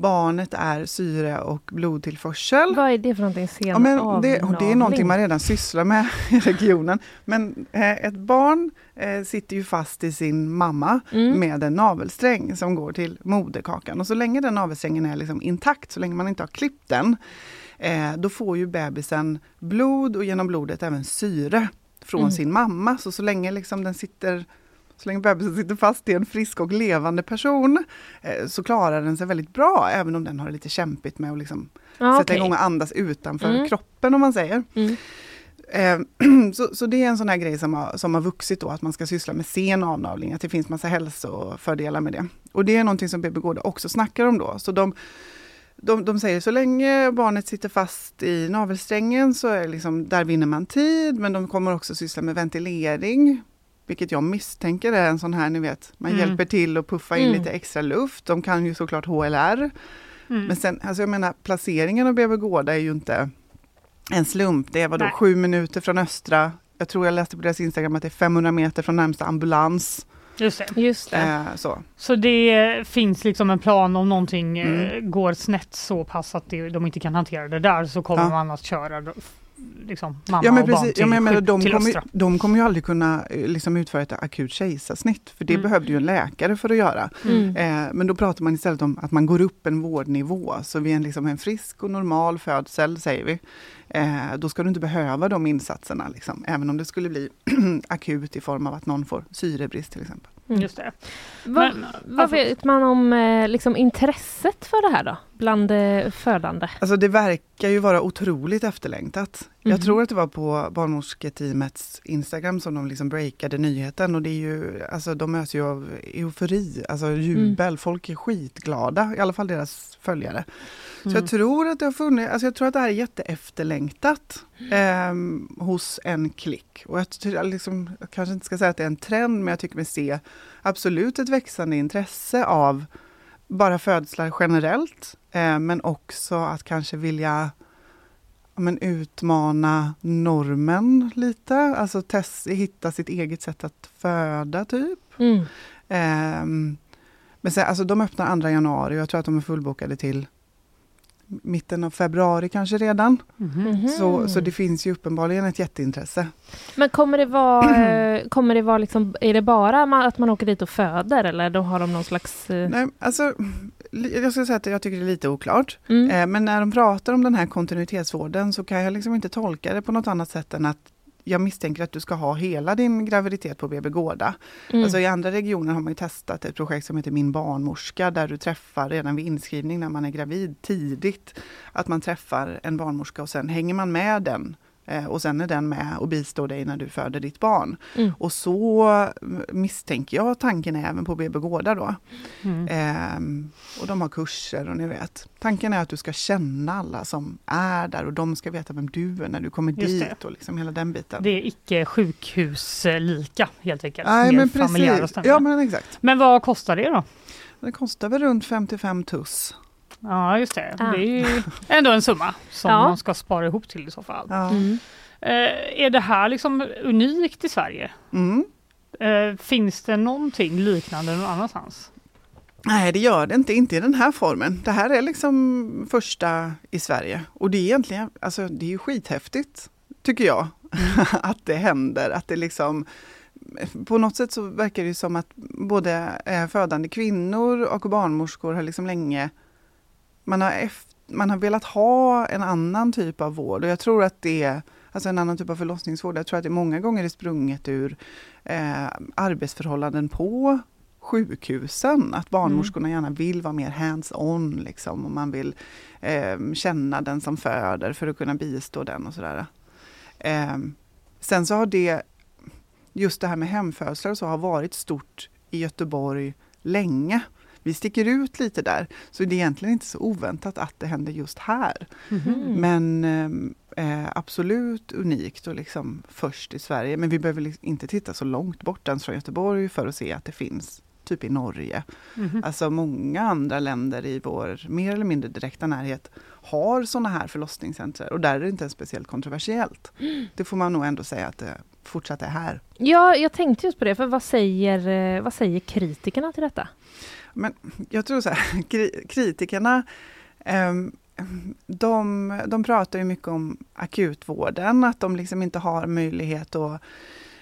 barnet är syre och blodtillförsel. Vad är det för någonting? Sen Ja, men det, det är någonting man redan sysslar med *laughs* i regionen. Men eh, ett barn eh, sitter ju fast i sin mamma Mm. med en navelsträng som går till moderkakan. Och så länge den navelsträngen är liksom intakt, så länge man inte har klippt den, eh, då får ju bebisen blod och genom blodet även syre från Mm. sin mamma. Så så länge liksom den sitter så länge bebisen sitter fast i en frisk och levande person eh, så klarar den sig väldigt bra, även om den har det lite kämpigt med att liksom Ja, sätta okej. igång och andas utanför Mm. kroppen om man säger. Mm. Eh, *clears throat* så, så det är en sån här grej som har, som har vuxit då, att man ska syssla med sen avnavling, att det finns massa hälsofördelar med det. Och det är någonting som BB Gårda också snackar om då. Så de, de, de säger så länge barnet sitter fast i navelsträngen så är liksom, där vinner man tid, men de kommer också syssla med ventilering, vilket jag misstänker är en sån här, ni vet, man Mm. hjälper till att puffa in Mm. lite extra luft. De kan ju såklart HLR. Mm. Men sen, alltså jag menar, placeringen av BB Gårda är ju inte en slump. Det är vadå, Nej. sju minuter från Östra. Jag tror jag läste på deras Instagram att det är 500 meter från närmsta ambulans. Just det. Just det. Eh, så. Så det finns liksom en plan om någonting eh, Mm. går snett så pass att det, de inte kan hantera det där så kommer Ja. man att köra liksom, mamma Ja men och barn precis, till, ja, men menar, de, till kommer, de kommer ju aldrig kunna eh, liksom, utföra ett akut kejsarsnitt, för det Mm. behövde ju en läkare för att göra. Mm. Eh, men då pratar man istället om att man går upp en vårdnivå, så vid en, liksom, en frisk och normal födsel, säger vi, då ska du inte behöva de insatserna, liksom, även om det skulle bli *clears throat* akut i form av att någon får syrebrist till exempel. Mm. Just det. Vad, Men, vad vet man om eh, liksom, intresset för det här då? Bland eh, födande? Alltså det verkar ju vara otroligt efterlängtat. Jag Mhm. tror att det var på barnmorsketeamets Instagram som de liksom breakade nyheten och det är ju, alltså de möts ju av eufori, alltså jubel, folk är skitglada, i alla fall deras följare. Så Mm. jag tror att det har funnits, alltså jag tror att det här är jätteefterlängtat ehm, hos en klick. Och jag, liksom, jag kanske inte ska säga att det är en trend, men jag tycker mig se absolut ett växande intresse av bara födslar generellt, eh, men också att kanske vilja ja, men utmana normen lite, alltså test, hitta sitt eget sätt att föda typ. Mm. Ehm, men sen, alltså de öppnar 2 januari och jag tror att de är fullbokade till mitten av februari kanske redan. Mhm. Mhm. Så, så det finns ju uppenbarligen ett jätteintresse. Men kommer det vara, *clears throat* eh, kommer det vara liksom, är det bara att man åker dit och föder eller då har de någon slags... eh, Nej, alltså, jag ska säga att jag tycker det är lite oklart. Mm. Eh, men när de pratar om den här kontinuitetsvården så kan jag liksom inte tolka det på något annat sätt än att jag misstänker att du ska ha hela din graviditet på BB Gårda. Mm. Alltså I andra regioner har man ju testat ett projekt som heter Min barnmorska där du träffar redan vid inskrivning när man är gravid tidigt. Att man träffar en barnmorska och sen hänger man med den. Eh, Och sen är den med och bistår dig när du föder ditt barn. Mm. Och så mm, misstänker jag tanken är även på BB Gårda då. Mm. Ehm, och de har kurser och ni vet. Tanken är att du ska känna alla som är där och de ska veta vem du är när du kommer Just det. dit och liksom hela den biten. Det är icke sjukhuslika helt enkelt. Nej men precis. Ja men exakt. Men vad kostar det då? Det kostar väl runt 55 tuss. Ja just det, Ah. det är ju ändå en summa som *laughs* Ja. man ska spara ihop till i så fall. Ja. Mm. Eh, är det här liksom unikt i Sverige? Mm. Eh, finns det någonting liknande någon annanstans? Nej det gör det inte, inte i den här formen. Det här är liksom första i Sverige. Och det är egentligen, alltså det är ju skithäftigt, tycker jag, *laughs* att det händer. Att det liksom, på något sätt så verkar det som att både eh, födande kvinnor och barnmorskor har liksom länge, man har, man har velat ha en annan typ av vård. Och jag tror att det är, alltså en annan typ av förlossningsvård, jag tror att det många gånger är sprunget ur eh, arbetsförhållanden på sjukhusen. Att barnmorskorna gärna vill vara mer hands-on liksom och man vill eh, känna den som föder för att kunna bistå den och sådär. Eh, sen så har det, just det här med hemfödslar så har varit stort i Göteborg länge. Vi sticker ut lite där, så det är egentligen inte så oväntat att det händer just här. Mhm. Men eh, absolut unikt och liksom först i Sverige. Men vi behöver liksom inte titta så långt bort ens från Göteborg för att se att det finns typ i Norge. Mhm. Alltså många andra länder i vår mer eller mindre direkta närhet har sådana här förlossningscentrer och där är det inte speciellt kontroversiellt. *gasps* Det får man nog ändå säga att det fortsatt är här. Ja, jag tänkte just på det, för vad säger, eh, vad säger kritikerna till detta? Men jag tror så här, *laughs* kri- kritikerna ehm, de, de pratar ju mycket om akutvården, att de liksom inte har möjlighet att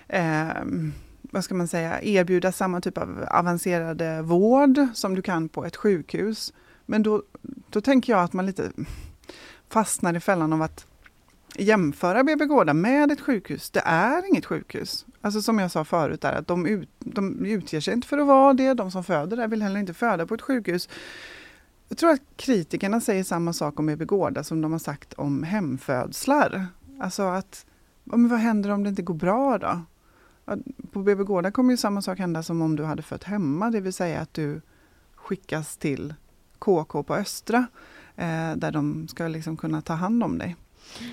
ehm, vad ska man säga, erbjuda samma typ av avancerade vård som du kan på ett sjukhus. Men då, då tänker jag att man lite fastnar i fällan av att jämföra BB Gårda med ett sjukhus. Det är inget sjukhus. Alltså som jag sa förut, där, att de, ut, de utger sig inte för att vara det. De som föder där vill heller inte föda på ett sjukhus. Jag tror att kritikerna säger samma sak om BB Gårda som de har sagt om hemfödslar. Alltså att, men vad händer om det inte går bra då? På BB Gårda kommer ju samma sak hända som om du hade fött hemma, det vill säga att du skickas till KK på Östra, eh, där de ska liksom kunna ta hand om dig.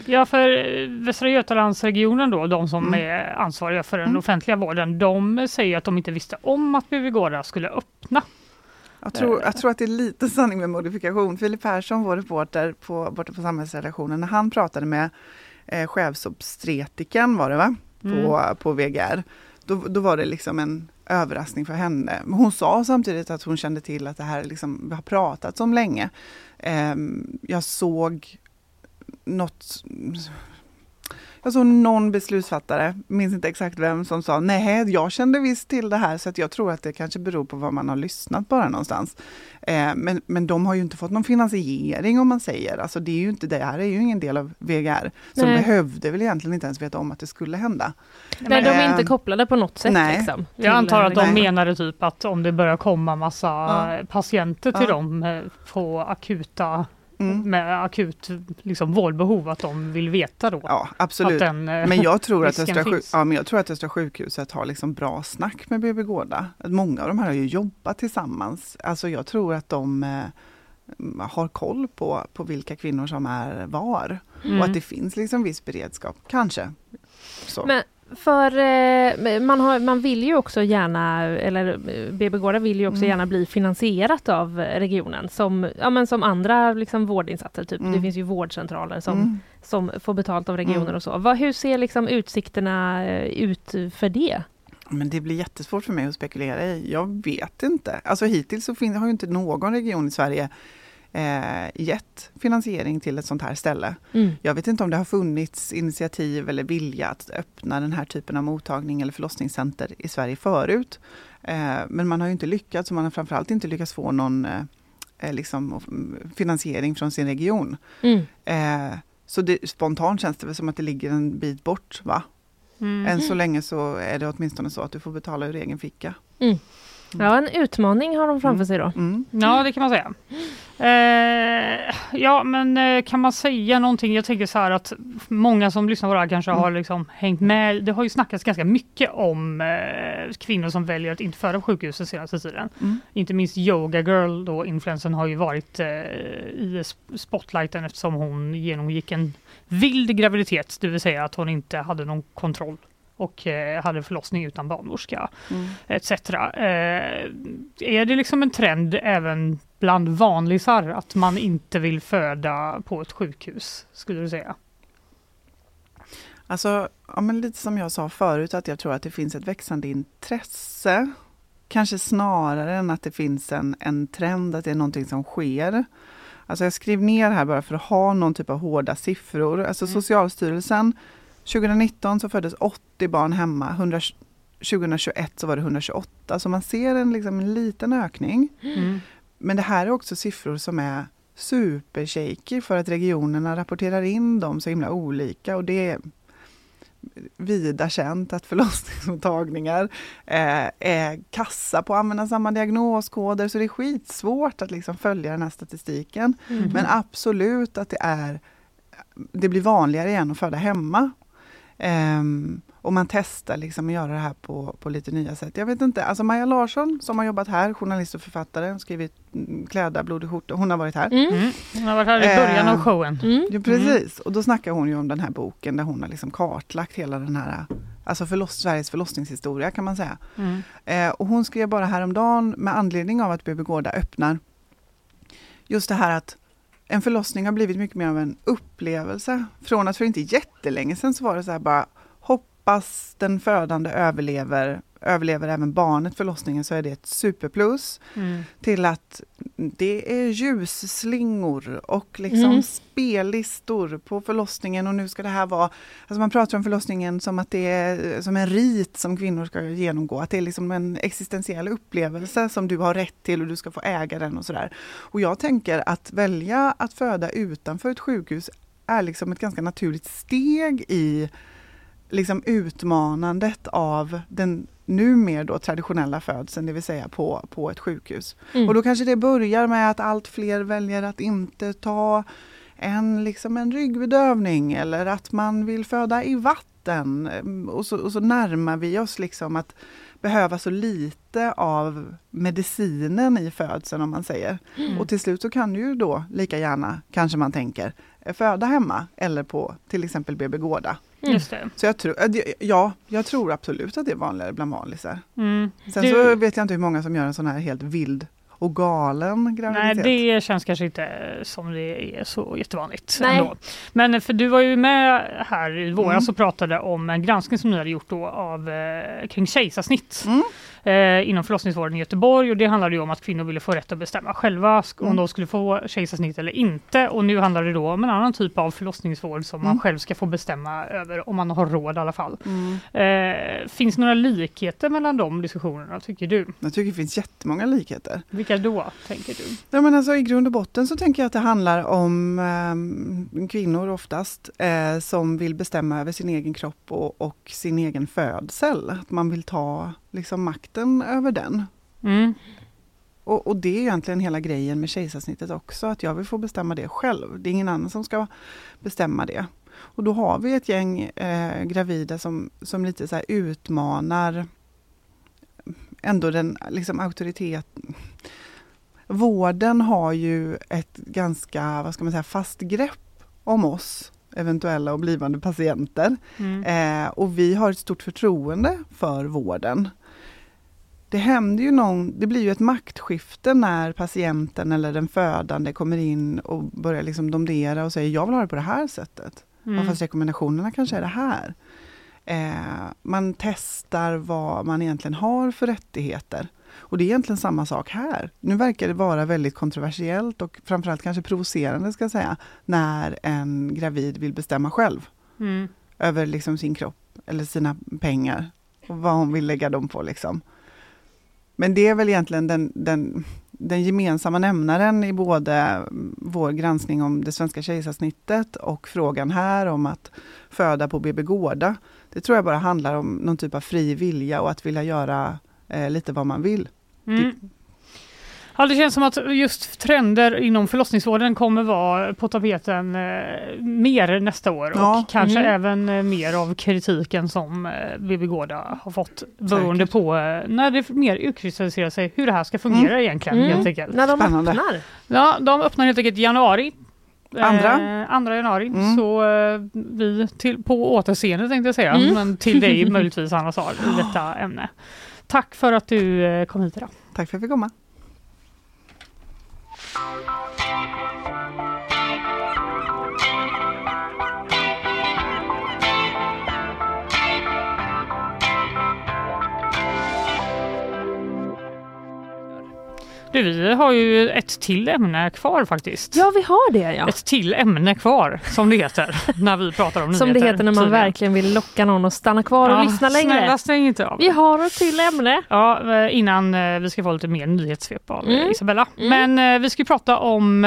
Ja, för eh, Västra Götalandsregionen då, de som Mm. är ansvariga för den Mm. offentliga vården, de säger att de inte visste om att BB Gårda skulle öppna. Jag tror, jag tror att det är lite sanning med modifikation. Filip Persson, vår reporter på, borta på Samhällsredaktionen, när han pratade med eh, chefsobstetriken var det va? På, på VGR. Då, då var det liksom en överraskning för henne. Men hon sa samtidigt att hon kände till att det här liksom, har pratats om länge. Ehm, jag såg något jag såg någon beslutsfattare, minns inte exakt vem, som sa nej, jag kände visst till det här så att jag tror att det kanske beror på vad man har lyssnat bara någonstans. Eh, men, men de har ju inte fått någon finansiering om man säger, alltså det är ju inte, det här är ju ingen del av VGR. Så de Nej. behövde väl egentligen inte ens veta om att det skulle hända. Nej, de är eh, inte kopplade på något sätt. nej. Liksom, till, Jag antar att de Nej. menade typ att om det börjar komma massa Ja. patienter till Ja. dem eh, på akuta, Mm. med akut liksom, vårdbehov, att de vill veta då Ja, att absolut. den eh, Men jag tror, att Östra, sjuk- ja, men jag tror att Östra sjukhuset har liksom bra snack med BB Gårda. Att Många av de här har ju jobbat tillsammans. Alltså jag tror att de eh, har koll på, på vilka kvinnor som är var. Mm. Och att det finns liksom viss beredskap, kanske. Så. Men för eh, man, har, man vill ju också gärna, eller eh, BB Gårda vill ju också Mm. gärna bli finansierat av regionen som, ja, men som andra liksom, vårdinsatser. Typ. Mm. Det finns ju vårdcentraler som, Mm. som får betalt av regionen Mm. och så. Vad, hur ser liksom utsikterna eh, ut för det? Men det blir jättesvårt för mig att spekulera i. Jag vet inte. Alltså hittills så fin- har ju inte någon region i Sverige eh, gett finansiering till ett sånt här ställe. Mm. Jag vet inte om det har funnits initiativ eller vilja att öppna den här typen av mottagning eller förlossningscenter i Sverige förut. Eh, men man har inte lyckats och man har framförallt inte lyckats få någon eh, eh, liksom, mm, finansiering från sin region. Mm. Eh, så det, spontant känns det väl som att det ligger en bit bort va? Mm. Än så länge så är det åtminstone så att du får betala ur egen ficka. Ja, en utmaning har de framför Mm. sig då. Mm. Ja, det kan man säga. Eh, ja, men eh, kan man säga någonting? Jag tänker så här att många som lyssnar på det här kanske Mm. har liksom hängt med. Det har ju snackats ganska mycket om eh, kvinnor som väljer att inte föda på sjukhus den senaste tiden. Mm. Inte minst Yoga Girl, då influensen har ju varit eh, i sp- spotlighten eftersom hon genomgick en vild graviditet, det vill säga att hon inte hade någon kontroll och eh, hade förlossning utan barnmorska Mm. etc. Eh, är det liksom en trend även bland vanlisar att man inte vill föda på ett sjukhus, skulle du säga? Alltså, ja, men lite som jag sa förut, att jag tror att det finns ett växande intresse. Kanske snarare än att det finns en, en trend, att det är någonting som sker. Alltså jag skrev ner här bara för att ha någon typ av hårda siffror. Alltså Mm. Socialstyrelsen, 2019 så föddes 80 barn hemma, 100, 2021 så var det 128. Så man ser en, liksom, en liten ökning. Mm. Men det här är också siffror som är supershaky för att regionerna rapporterar in dem så himla olika och det är vida känt att förlossningsmottagningar eh, är kassa på att använda samma diagnoskoder så det är skitsvårt att liksom följa den här statistiken. Mm. Men absolut att det är det blir vanligare igen att föda hemma. Ehm, och man testar liksom att göra det här på, på lite nya sätt. Jag vet inte, alltså Maja Larsson som har jobbat här, journalist och författare, skrivit mm, Kläda, blod och skjorta, hon har varit här. Mm. Mm. Hon har varit här i början av Eh, showen. Mm. Ja, precis, och då snackar hon ju om den här boken där hon har liksom kartlagt hela den här Alltså förloss, Sveriges förlossningshistoria kan man säga. Mm. Eh, och hon skrev bara häromdagen med anledning av att BB Gårda öppnar just det här att en förlossning har blivit mycket mer av en upplevelse. Från att för inte jättelänge sedan så var det så här bara hoppas den födande överlever, överlever även barnet förlossningen så är det ett superplus. Mm. Till att det är ljusslingor och liksom Mm. spellistor på förlossningen och nu ska det här vara, alltså man pratar om förlossningen som att det är som en rit som kvinnor ska genomgå, att det är liksom en existentiell upplevelse som du har rätt till och du ska få äga den och sådär. Och jag tänker att välja att föda utanför ett sjukhus är liksom ett ganska naturligt steg i liksom utmanandet av den numera då traditionella födseln, det vill säga på, på ett sjukhus. Mm. Och då kanske det börjar med att allt fler väljer att inte ta en, liksom en ryggbedövning eller att man vill föda i vatten. Och så, och så närmar vi oss liksom att behöva så lite av medicinen i födseln om man säger. Och till slut så kan du ju då lika gärna, kanske man tänker, föda hemma eller på till exempel BB Gårda. Just det. Så jag tror, ja, jag tror absolut att det är vanligare bland vanlisar. Mm. Sen Du- så vet jag inte hur många som gör en sån här helt vild och galen Nej, graviditet. det känns kanske inte som det är så jättevanligt. Nej. Ändå. Men för du var ju med här i våras Mm. och pratade om en granskning som ni hade gjort då av eh, kring kejsarsnitt Mm. Eh, inom förlossningsvården i Göteborg och det handlade ju om att kvinnor ville få rätt att bestämma själva om Mm. de skulle få kejsarsnitt eller inte och nu handlar det då om en annan typ av förlossningsvård som man Mm. själv ska få bestämma över om man har råd i alla fall. Mm. Eh, finns några likheter mellan de diskussionerna tycker du? Jag tycker det finns jättemånga likheter. Vilka då tänker du? Ja, men alltså, I grund och botten så tänker jag att det handlar om eh, kvinnor oftast eh, som vill bestämma över sin egen kropp och, och sin egen födsel. Att man vill ta liksom, makten över den. Mm. Och, och det är egentligen hela grejen med kejsarsnittet också, att jag vill få bestämma det själv. Det är ingen annan som ska bestämma det. Och då har vi ett gäng eh, gravida som, som lite så utmanar ändå den liksom auktoritet. Vården har ju ett ganska, vad ska man säga, fast grepp om oss eventuella och blivande patienter. Mm. Eh, och vi har ett stort förtroende för vården. Det händer ju någon, det blir ju ett maktskifte när patienten eller den födande kommer in och börjar liksom domdera och säger jag vill ha det på det här sättet. Mm. Fast rekommendationerna kanske är det här. Eh, man testar vad man egentligen har för rättigheter. Och det är egentligen samma sak här. Nu verkar det vara väldigt kontroversiellt och framförallt kanske provocerande ska jag säga, när en gravid vill bestämma själv Mm. över liksom sin kropp eller sina pengar och vad hon vill lägga dem på. Liksom. Men det är väl egentligen den, den, den gemensamma nämnaren i både vår granskning om det svenska kejsarsnittet och frågan här om att föda på BB Gårda. Det tror jag bara handlar om någon typ av fri vilja och att vilja göra eh, lite vad man vill. Mm. Ja, det känns som att just trender inom förlossningsvården kommer vara på tapeten eh, mer nästa år Ja, och kanske mm. även eh, mer av kritiken som eh, BB Gårda har fått beroende Säkert. på eh, när det mer utkristalliserar sig hur det här ska fungera egentligen Mm. helt enkelt. När de Spännande. öppnar. Ja, de öppnar helt enkelt i januari. Andra? Eh, andra januari. Mm. Så eh, vi till, på återseende tänkte jag säga, Mm. men till dig *laughs* möjligtvis Anna Sar i detta ämne. Tack för att du eh, kom hit idag. Tack för att jag fick komma. oh Du, vi har ju ett till ämne kvar faktiskt. Ja, vi har det ja. Ett till ämne kvar, som det heter, *laughs* när vi pratar om Som det nyheter, heter när man tydligen. verkligen vill locka någon att stanna kvar och Ja, lyssna längre. Snälla stäng inte av. Vi har ett till ämne. Ja, eh, innan eh, vi ska få lite mer nyhetssvep av eh, Mm. Isabella. Mm. Men vi ska prata om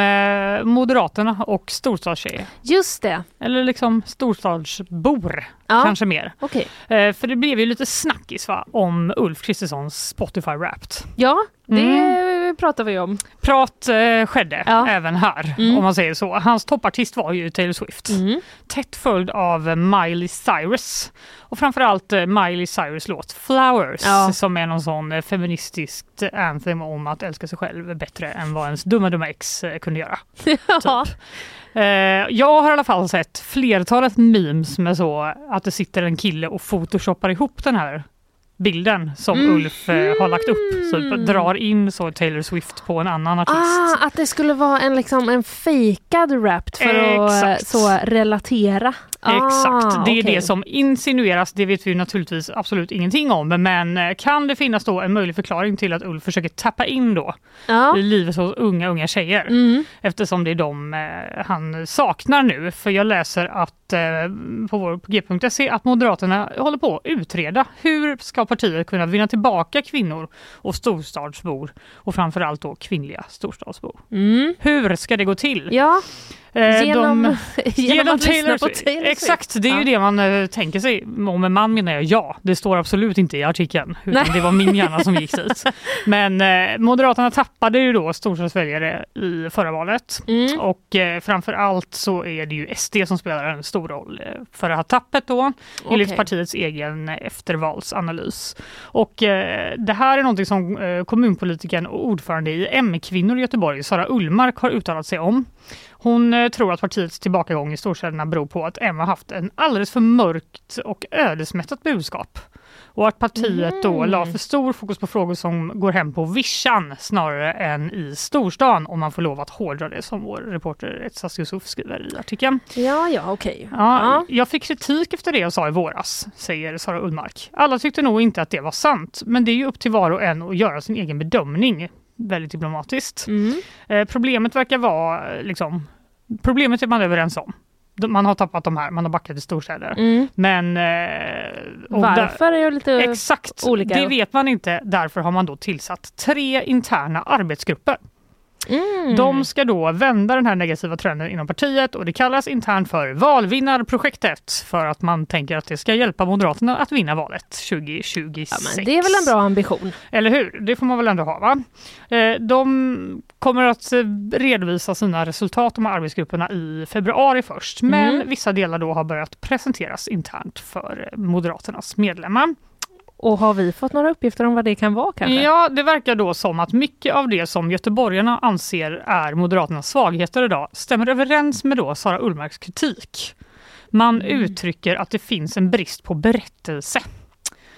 Moderaterna och storstadstjejer. Just det. Eller liksom storstadsbor, Ja. kanske mer. Eh, för det blev ju lite snackis va, om Ulf Kristerssons Spotify Wrapped. Ja, det Mm. Pratar vi om. Prat eh, skedde Ja. även här, Mm. om man säger så. Hans toppartist var ju Taylor Swift. Mm. Tätt följd av Miley Cyrus. Och framförallt eh, Miley Cyrus låt Flowers Ja. som är någon sån eh, feministiskt anthem om att älska sig själv bättre än vad ens dumma dumma ex eh, kunde göra. *laughs* Ja. Eh, jag har i alla fall sett flertalet memes med så att det sitter en kille och photoshoppar ihop den här bilden som Mm. Ulf eh, har lagt upp. Så drar in så Taylor Swift på en annan artist. Ah, att det skulle vara en, liksom, en fejkad rap för att Exakt. eh, så relatera. Exakt, Ah, det är okej. det som insinueras. Det vet vi naturligtvis absolut ingenting om. Men eh, kan det finnas då en möjlig förklaring till att Ulf försöker tappa in då Ja. i livet hos unga, unga tjejer? Mm. Eftersom det är de eh, han saknar nu. För jag läser att eh, på vår g.se att Moderaterna håller på att utreda hur ska partiet kunna vinna tillbaka kvinnor och storstadsbor och framförallt då kvinnliga storstadsbor. Mm. Hur ska det gå till? Ja, genom, de- genom, *laughs* att lyssna på. Taylor Swift. Exakt, det är ju Ja. det man eh, tänker sig. Om en man menar jag ja. Det står absolut inte i artikeln. Utan Nej. det var min hjärna som gick dit. *laughs* Men eh, Moderaterna tappade ju då storstadsväljare i förra valet. Mm. Och eh, framför allt så är det ju SD som spelar en stor roll eh, för det här tappet då. Enligt Okej. partiets egen eh, eftervalsanalys. Och eh, det här är någonting som eh, kommunpolitikern och ordförande i M-kvinnor i Göteborg, Sara Ullmark, har uttalat sig om. Hon eh, tror att partiets tillbakagång i storstäderna beror på att M har haft en alldeles för mörkt och ödesmättat budskap. Och att partiet då Mm. la för stor fokus på frågor som går hem på vischan snarare än i storstan om man får lov att hårdra det som vår reporter Etsas Yusuf skriver i artikeln. Ja, ja, okej. Ja, Ja. Jag fick kritik efter det jag sa i våras, säger Sara Ullmark. Alla tyckte nog inte att det var sant, men det är ju upp till var och en att göra sin egen bedömning. Väldigt diplomatiskt. Mm. Eh, problemet verkar vara, eh, liksom, problemet är man överens om. Man har tappat de här, man har backat i storstäder. Mm. Men... Eh, och där- Varför är jag lite... Exakt, olika. det vet man inte. Därför har man då tillsatt tre interna arbetsgrupper. Mm. De ska då vända den här negativa trenden inom partiet och det kallas internt för valvinnarprojektet för att man tänker att det ska hjälpa Moderaterna att vinna valet 2026. ja, det är väl en bra ambition? Eller hur? Det får man väl ändå ha va? Eh, De kommer att eh, redovisa sina resultat, de här arbetsgrupperna, i februari först. Men Mm. vissa delar då har börjat presenteras internt för eh, Moderaternas medlemmar. Och har vi fått några uppgifter om vad det kan vara kanske? Ja, det verkar då som att mycket av det som göteborgarna anser är Moderaternas svagheter idag stämmer överens med då Sara Ullmarks kritik. Man Mm. uttrycker att det finns en brist på berättelse.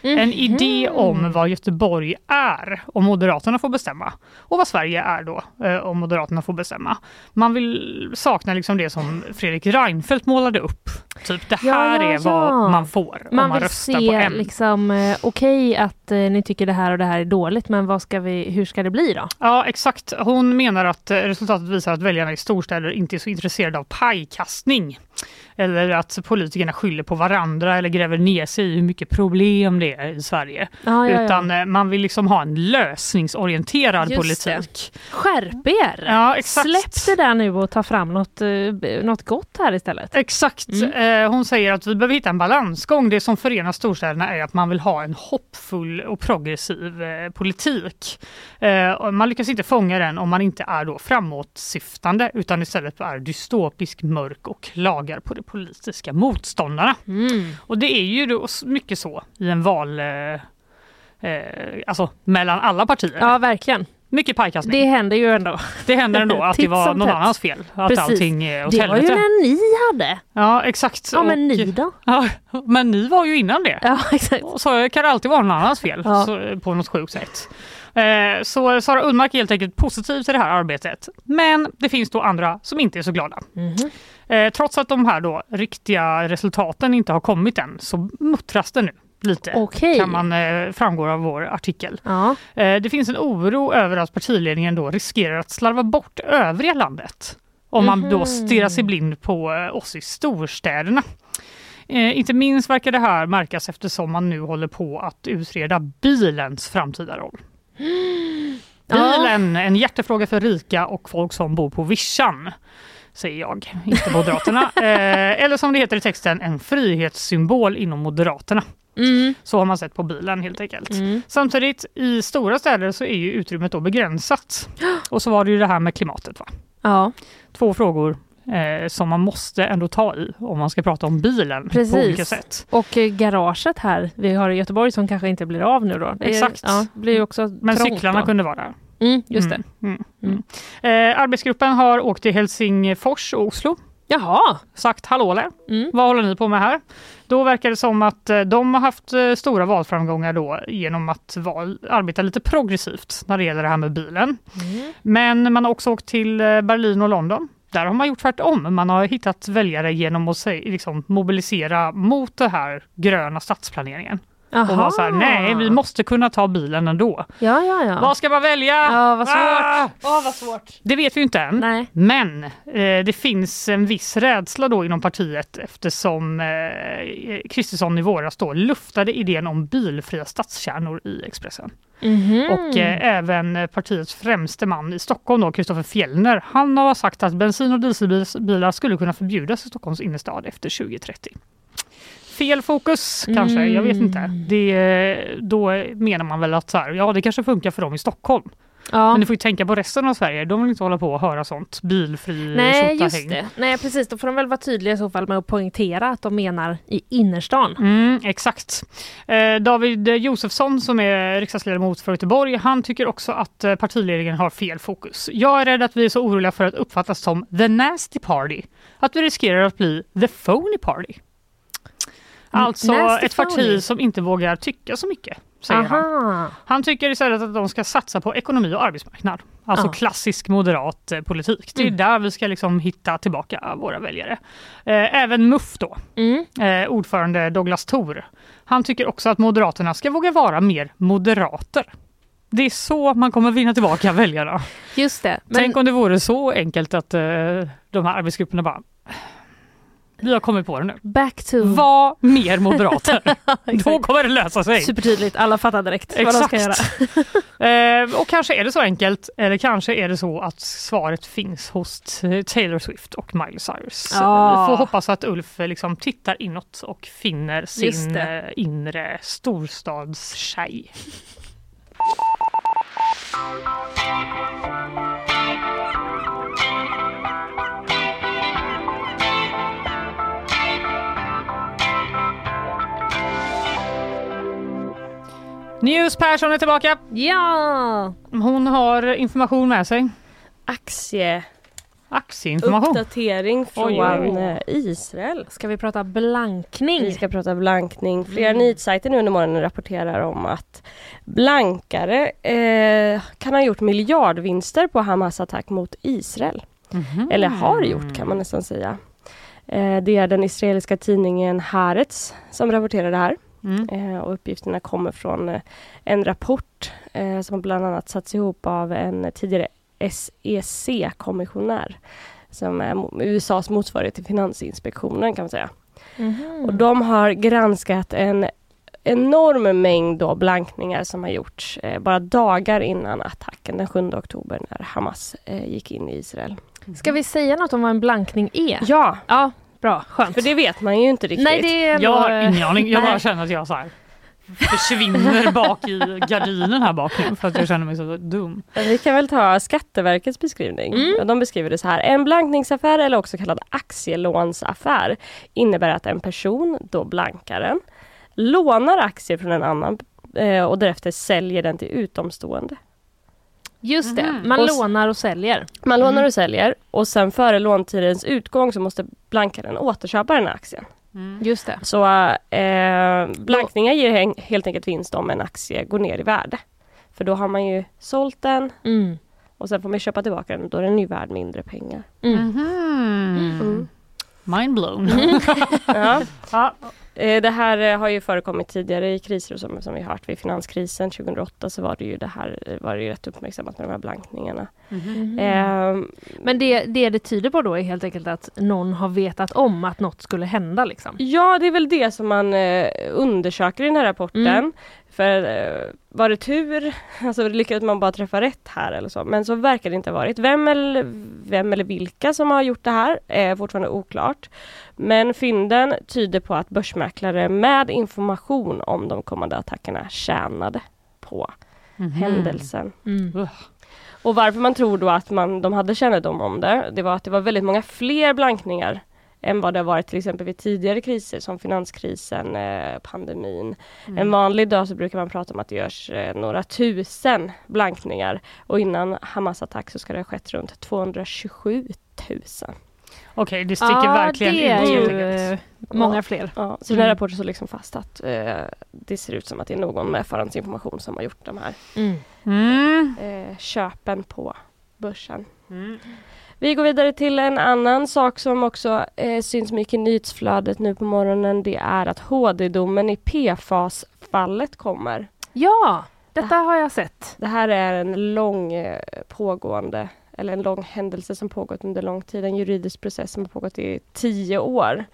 Mhm. En idé om vad Göteborg är om Moderaterna får bestämma och vad Sverige är då eh, om Moderaterna får bestämma. Man vill sakna liksom det som Fredrik Reinfeldt målade upp. Typ det Ja, här ja, är vad ja. man får om Man man vill röstar på se M. liksom, eh, okej att eh, ni tycker det här och det här är dåligt, men ska vi, hur ska det bli då? Ja, exakt. Hon menar att eh, resultatet visar att väljarna i storstäder inte är så intresserade av pajkastning. Eller att politikerna skyller på varandra eller gräver ner sig i hur mycket problem det är i Sverige. Ja, ja. Utan eh, man vill liksom ha en lösningsorienterad Just det. politik. Skärp er! Ja, exakt. Släpp det där nu och ta fram något, eh, något gott här istället. Exakt. Mm. Eh, hon säger att vi behöver hitta en balansgång. Det som förenar storstäderna är att man vill ha en hoppfull och progressiv politik. Man lyckas inte fånga den om man inte är då framåtsyftande utan istället är dystopisk, mörk och klagar på de politiska motståndarna. Mm. Och det är ju då mycket så i en val... Eh, eh, alltså mellan alla partier. Ja, verkligen. Mycket pajkastning. Det händer ju ändå. Det händer ändå att det var någon annans fel. Att Precis. allting är åt Det var ju när ni hade. Ja exakt. Ja, men ni då? Ja, men ni var ju innan det. Ja, exakt. Så kan det alltid vara någon annans fel Ja. så, på något sjukt sätt. Eh, Så Sara Ullmark är helt enkelt positiv till det här arbetet. Men det finns då andra som inte är så glada. Mhm. Eh, Trots att de här då riktiga resultaten inte har kommit än så muttras det nu lite. Okej. Kan man eh, framgå av vår artikel. Ja. Eh, Det finns en oro över att partiledningen då riskerar att slarva bort övriga landet. Om man då Mhm. stirrar sig blind på eh, oss i storstäderna. Eh, inte minst verkar det här märkas eftersom man nu håller på att utreda bilens framtida roll. Bilen, en hjärtefråga för rika och folk som bor på vischan. Säger jag, inte Moderaterna. *laughs* eh, eller som det heter i texten, en frihetssymbol inom Moderaterna. Mm. Så har man sett på bilen helt enkelt. Mm. Samtidigt i stora städer så är ju utrymmet då begränsat. *gasps* Och så var det ju det här med klimatet. Va? Ja, Två frågor eh, som man måste ändå ta i om man ska prata om bilen Precis. på olika sätt. och eh, garaget här vi har i Göteborg som kanske inte blir av nu då. Det Exakt. Ja, blir också Men trångt cyklarna då. kunde vara där. Mm, just det. Mm, mm, mm. Eh, arbetsgruppen har åkt till Helsingfors och Oslo. Jaha! Sagt hallåle, Mm. vad håller ni på med här? Då verkar det som att eh, de har haft eh, stora valframgångar då genom att val, arbeta lite progressivt när det gäller det här med bilen. Mm. Men man har också åkt till eh, Berlin och London. Där har man gjort tvärtom. Man har hittat väljare genom att liksom, mobilisera mot det här gröna stadsplaneringen. Och vara så här, nej vi måste kunna ta bilen ändå. Ja, ja, ja. Vad ska man välja? Ja, vad svårt. Ah! Åh, vad svårt. Det vet vi inte än. Nej. Men eh, det finns en viss rädsla då inom partiet eftersom eh, Kristersson i våras då luftade idén om bilfria stadskärnor i Expressen. Mhm. Och eh, även eh, partiets främste man i Stockholm, då, Kristoffer Fjellner, han har sagt att bensin och dieselbilar skulle kunna förbjudas i Stockholms innerstad efter 2030. Fel fokus kanske, jag vet inte. Mm. Det, då menar man väl att så här, ja det kanske funkar för dem i Stockholm. ja. Men du får ju tänka på resten av Sverige, de vill inte hålla på och höra sånt. Bilfri Nej, just det. Nej, precis. Då får de väl vara tydliga i så fall med att poängtera att de menar i innerstan. Mm, exakt. Eh, David Josefsson som är riksdagsledamot för Göteborg, han tycker också att eh, partiledningen har fel fokus. Jag är rädd att vi är så oroliga för att uppfattas som the nasty party, att vi riskerar att bli the phony party. Alltså nasty ett parti phony. som inte vågar tycka så mycket, säger han. Aha. Han tycker istället att de ska satsa på ekonomi och arbetsmarknad. Alltså Ja. klassisk moderat eh, politik. Det är Mm. där vi ska liksom hitta tillbaka våra väljare. Eh, även MUF då, Mm. eh, ordförande Douglas Thor. Han tycker också att Moderaterna ska våga vara mer moderater. Det är så man kommer vinna tillbaka väljarna. Just det. Men, Tänk om det vore så enkelt att eh, de här arbetsgrupperna bara vi har kommit på det nu. back to... Var mer moderater. *laughs* Då kommer det lösa sig. Supertydligt, alla fattar direkt vad de ska göra. *laughs* Eh, och kanske är det så enkelt, eller kanske är det så att svaret finns hos Taylor Swift och Miley Cyrus. Ja. Eh, Vi får hoppas att Ulf eh, liksom tittar inåt och finner sin eh, inre storstadstjej. News Persson är tillbaka. Ja! Hon har information med sig. Aktieuppdatering Aktieinformation. från Oj, oj, oj. eh, Israel. Ska vi prata blankning? Vi ska prata blankning. Flera Mm. nyhetssajter nu under morgonen rapporterar om att blankare eh, kan ha gjort miljardvinster på Hamas attack mot Israel. Mhm. Eller har gjort kan man nästan säga. Eh, det är den israeliska tidningen Haaretz som rapporterar det här. Mm. Eh, och uppgifterna kommer från eh, en rapport eh, som bland annat satts ihop av en tidigare SEC-kommissionär som är USAs motsvarighet till Finansinspektionen kan man säga. Mhm. Och de har granskat en enorm mängd då blankningar som har gjorts eh, bara dagar innan attacken den 7 oktober när Hamas gick in i Israel. Ska vi säga något om vad en blankning är? Ja, Ja, bra. Skönt. för det vet man ju inte riktigt. Nej, det är Jag har ingen aning. Jag bara känner att jag så här försvinner bak i gardinen här bak nu för att jag känner mig så dum. Vi kan väl ta Skatteverkets beskrivning. Mm. De beskriver det så här. En blankningsaffär eller också kallad aktielånsaffär innebär att en person, då blankaren, lånar aktier från en annan eh, och därefter säljer den till utomstående. Just det, Mhm. man Och lånar och säljer. Man lånar Mm. och säljer och sen före låntidens utgång så måste blankaren återköpa den här aktien. Just det. Så eh, blankningar ger he- helt enkelt vinst om en aktie går ner i värde. För då har man ju sålt den Mm. och sen får man köpa tillbaka den och då är den ju värd mindre pengar. Mm. Mhm. Mm. Mind blown. *laughs* Ja. Ja. Eh, Det här eh, har ju förekommit tidigare i kriser som, som vi har hört vid finanskrisen 2008 så var det ju det här eh, var det ju rätt uppmärksammat med de här blankningarna. Mhm. Ehm, Men det, det det tyder på då är helt enkelt att någon har vetat om att något skulle hända liksom. ja, det är väl det som man undersöker i den här rapporten. Mm. För eh, var det tur, *laughs* alltså lyckades man bara träffa rätt här eller så, men så verkar det inte ha varit. Vem eller, vem eller vilka som har gjort det här är fortfarande oklart. Men fynden tyder på att börsmäklare med information om de kommande attackerna tjänade på Mhm. händelsen. Mm. Och varför man tror då att man, de hade kännedom om det, det var att det var väldigt många fler blankningar än vad det har varit till exempel vid tidigare kriser som finanskrisen, eh, pandemin. En vanlig dag så brukar man prata om att det görs eh, några tusen blankningar och innan Hamas attack så ska det ha skett runt 227 000. Okej, det sticker Ja, verkligen det är ut. ju många fler. Ja, så den här rapporten slår liksom fast att eh, det ser ut som att det är någon med förhandsinformation som har gjort de här Mm. Mm. eh, köpen på börsen. Mm. Vi går vidare till en annan sak som också eh, syns mycket i nyhetsflödet nu på morgonen. Det är att HD-domen i PFAS-fallet kommer. Ja, detta har jag sett. Det här är en lång eh, pågående, eller en lång händelse som pågått under lång tid. En juridisk process som har pågått i tio år.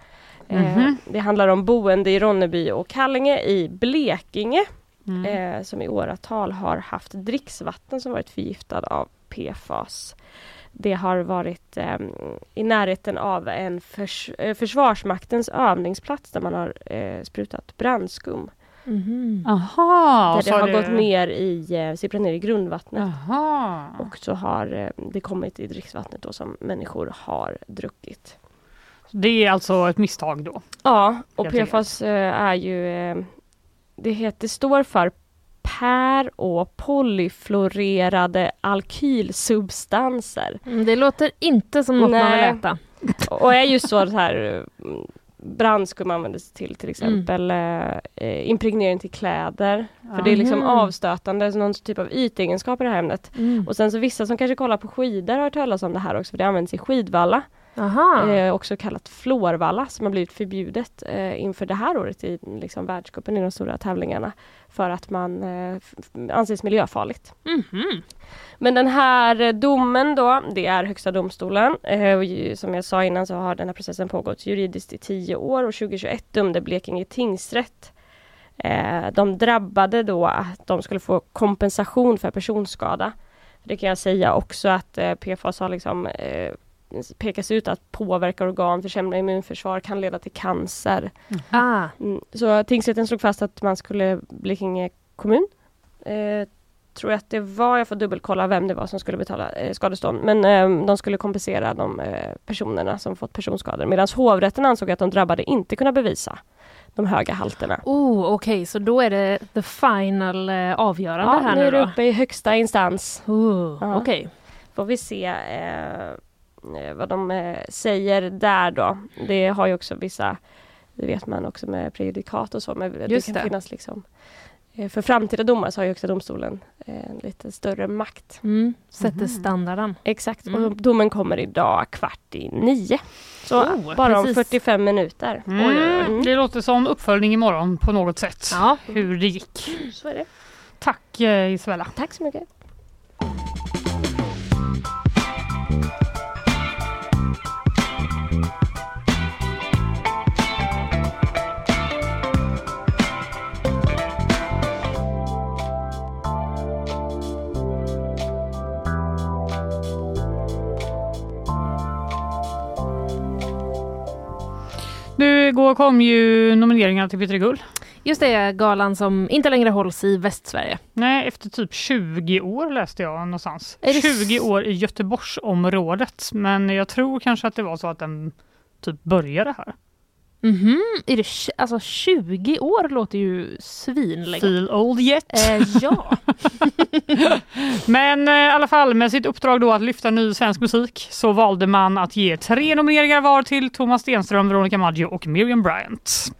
Eh, Mhm. det handlar om boende i Ronneby och Kallinge i Blekinge. Mm. eh, som i åratal har haft dricksvatten som varit förgiftad av PFAS. Det har varit eh, i närheten av en förs eh, Försvarsmaktens övningsplats där man har eh, sprutat brandskum. Mhm. Aha, där det har det- gått ner i, eh, sipprat ner i grundvattnet. Aha. Och så har eh, det kommit i dricksvattnet då som människor har druckit. Det är alltså ett misstag då? Ja, och PFAS eh, är ju eh, det, heter, det står för per och polyfluorerade alkylsubstanser. Mm, Det låter inte som något man vill Nej. äta. Och är just så, så här mm, brandskum användes till till exempel eh, impregnering till kläder. För det är liksom avstötande, så någon typ av ytegenskap i det här ämnet. Mm. Och sen så vissa som kanske kollar på skidor har hört talas om det här också, för det används i skidvalla. Eh, också kallat florvalla som har blivit förbjudet eh, inför det här året i liksom, världscupen i de stora tävlingarna. För att man eh, anses miljöfarligt. Mhm. Men den här domen då, det är Högsta domstolen. Eh, och som jag sa innan så har den här processen pågått juridiskt i tio år och 2021 dömde Blekinge tingsrätt eh, de drabbade då att de skulle få kompensation för personskada. Det kan jag säga också att eh, PFAS har liksom pekas ut att påverka organ, försämra immunförsvar, kan leda till cancer. Ah. Mm. Så tingsrätten slog fast att man skulle, Blekinge kommun, eh, tror jag att det var, jag får dubbelkolla vem det var som skulle betala eh, skadestånd, men eh, de skulle kompensera de eh, personerna som fått personskador. Medan hovrätten ansåg att de drabbade inte kunna bevisa de höga halterna. Oh, okej, så då är det the final eh, avgörande Ja, här nu nu är det då? uppe i högsta instans. Oh, Ja. Okej. Får vi se eh, vad de eh, säger där då. Det har ju också vissa, det vet man också med prejudikat och så, men det Just kan det. finnas liksom eh, för framtida domar så har ju Högsta domstolen eh, en lite större makt. Mm. Sätter Mhm. standarden. Exakt, Mm. och domen kommer idag kvart i nio. Så Oh, bara om precis. 45 minuter. Mm. Oj, oj, oj. Det låter som uppföljning imorgon på något sätt. Ja. Hur det gick. Så är det. Tack eh, Isabella. Tack så mycket. Igår kom ju nomineringarna till P3 Guld. Just det, galan som inte längre hålls i Västsverige. Nej, efter typ 20 år läste jag någonstans. Är det 20 år i Göteborgsområdet. Men jag tror kanske att det var så att den typ började här. Mhm, är det alltså 20 år låter ju svinlänge. Feel old yet. Eh, ja. *laughs* Men eh, i alla fall med sitt uppdrag då att lyfta ny svensk musik så valde man att ge tre nomineringar var till Thomas Stenström, Veronica Maggio och Miriam Bryant.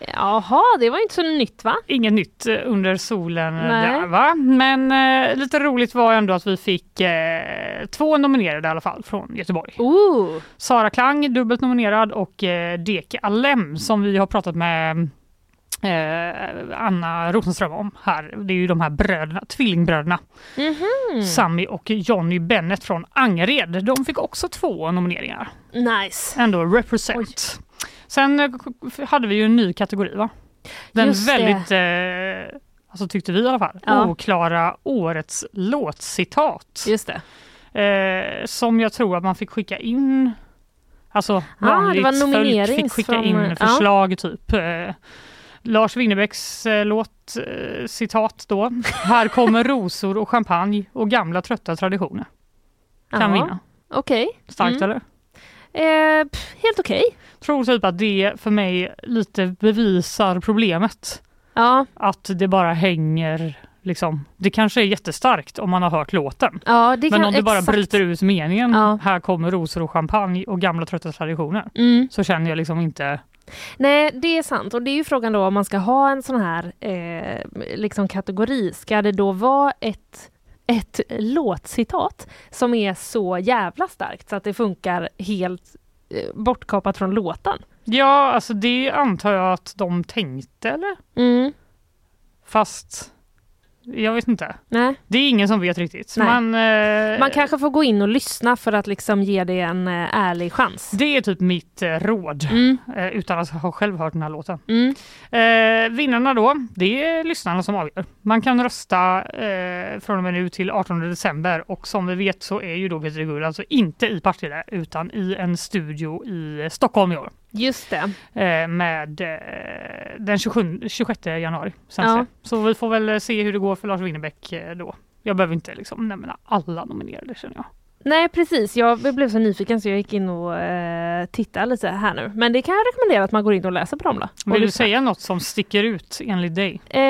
Jaha, det var inte så nytt va? Inget nytt eh, under solen eh, Nej. där va? Men eh, lite roligt var ändå att vi fick eh, två nominerade i alla fall från Göteborg. Ooh. Sara Klang dubbelt nominerad och eh, Deke Alem som vi har pratat med eh, Anna Rosenström om här. Det är ju de här bröderna, tvillingbröderna Mhm. Sami och Johnny Bennett från Angered. De fick också två nomineringar. Nice. Ändå represent. Sen eh, hade vi ju en ny kategori va? Den Just väldigt eh, alltså tyckte vi i alla fall, Ja. oklara årets låtcitat. Just det. Eh, som jag tror att man fick skicka in Alltså det vanligt var folk fick skicka från- in ja. förslag typ. Eh, Lars Winnerbäcks eh, låt, eh, citat då. Här kommer *laughs* rosor och champagne och gamla trötta traditioner. Kan Ja, vinna. Okej. Starkt Mm. eller? Eh, pff, helt okej. Tror typ att det för mig lite bevisar problemet. Ja, Att det bara hänger liksom. Det kanske är jättestarkt om man har hört låten. ja, det Men kan om du bara exakt. bryter ut meningen, Ja. här kommer rosor och champagne och gamla trötta traditioner. Mm. Så känner jag liksom inte, Nej, det är sant. Och det är ju frågan då om man ska ha en sån här eh, liksom kategori. Ska det då vara ett, ett låtcitat som är så jävla starkt så att det funkar helt eh, bortkapat från låten? ja alltså det antar jag att de tänkte eller? Mm. Fast jag vet inte. Nej. Det är ingen som vet riktigt. Nej. Man, eh, Man kanske får gå in och lyssna för att liksom ge det en eh, ärlig chans. Det är typ mitt eh, råd, Mm. eh, utan att ha själv hört den här låten. Mm. Eh, vinnarna då, det är lyssnarna som avgör. Man kan rösta eh, från och med nu till 18 december och som vi vet så är ju då Peter Gull alltså inte i Partille utan i en studio i Stockholm i år. Just det. Eh, med eh, den 27, 26 januari. Ja. så. vi får väl se hur det går för Lars Winnerbäck eh, då. Jag behöver inte liksom nämna alla nominerade känner jag. Nej precis, jag blev så nyfiken så jag gick in och eh, tittade lite här nu. Men det kan jag rekommendera att man går in och läser på dem då. Vill du säga något som sticker ut enligt dig? Eh,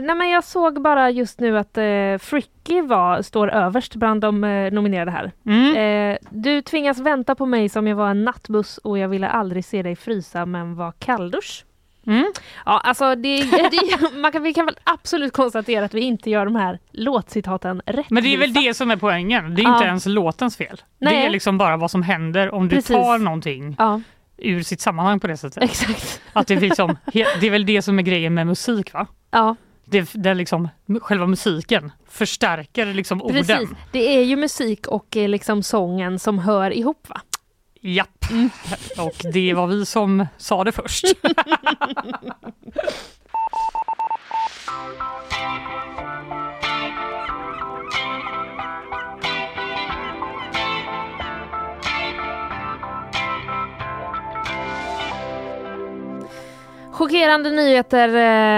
nej men jag såg bara just nu att eh, Fricky var, står överst bland de eh, nominerade här. Mm. Eh, du tvingas vänta på mig som jag var en nattbuss och jag ville aldrig se dig frysa men var kalldusch. Mm. Ja, alltså det, det, man kan, vi kan väl absolut konstatera att vi inte gör de här låtcitaten rättvisa. Men det är väl det som är poängen. Det är Ja. inte ens låtens fel. Det Nej. är liksom bara vad som händer om du Precis. tar någonting Ja, ur sitt sammanhang på det sättet. exakt. Att det, är liksom, det är väl det som är grejen med musik va? Ja, Det, det är liksom, själva musiken förstärker liksom precis. orden. Det är ju musik och eh, liksom sången som hör ihop va? Japp. Och det var vi som sa det först. *laughs* *laughs* Chockerande nyheter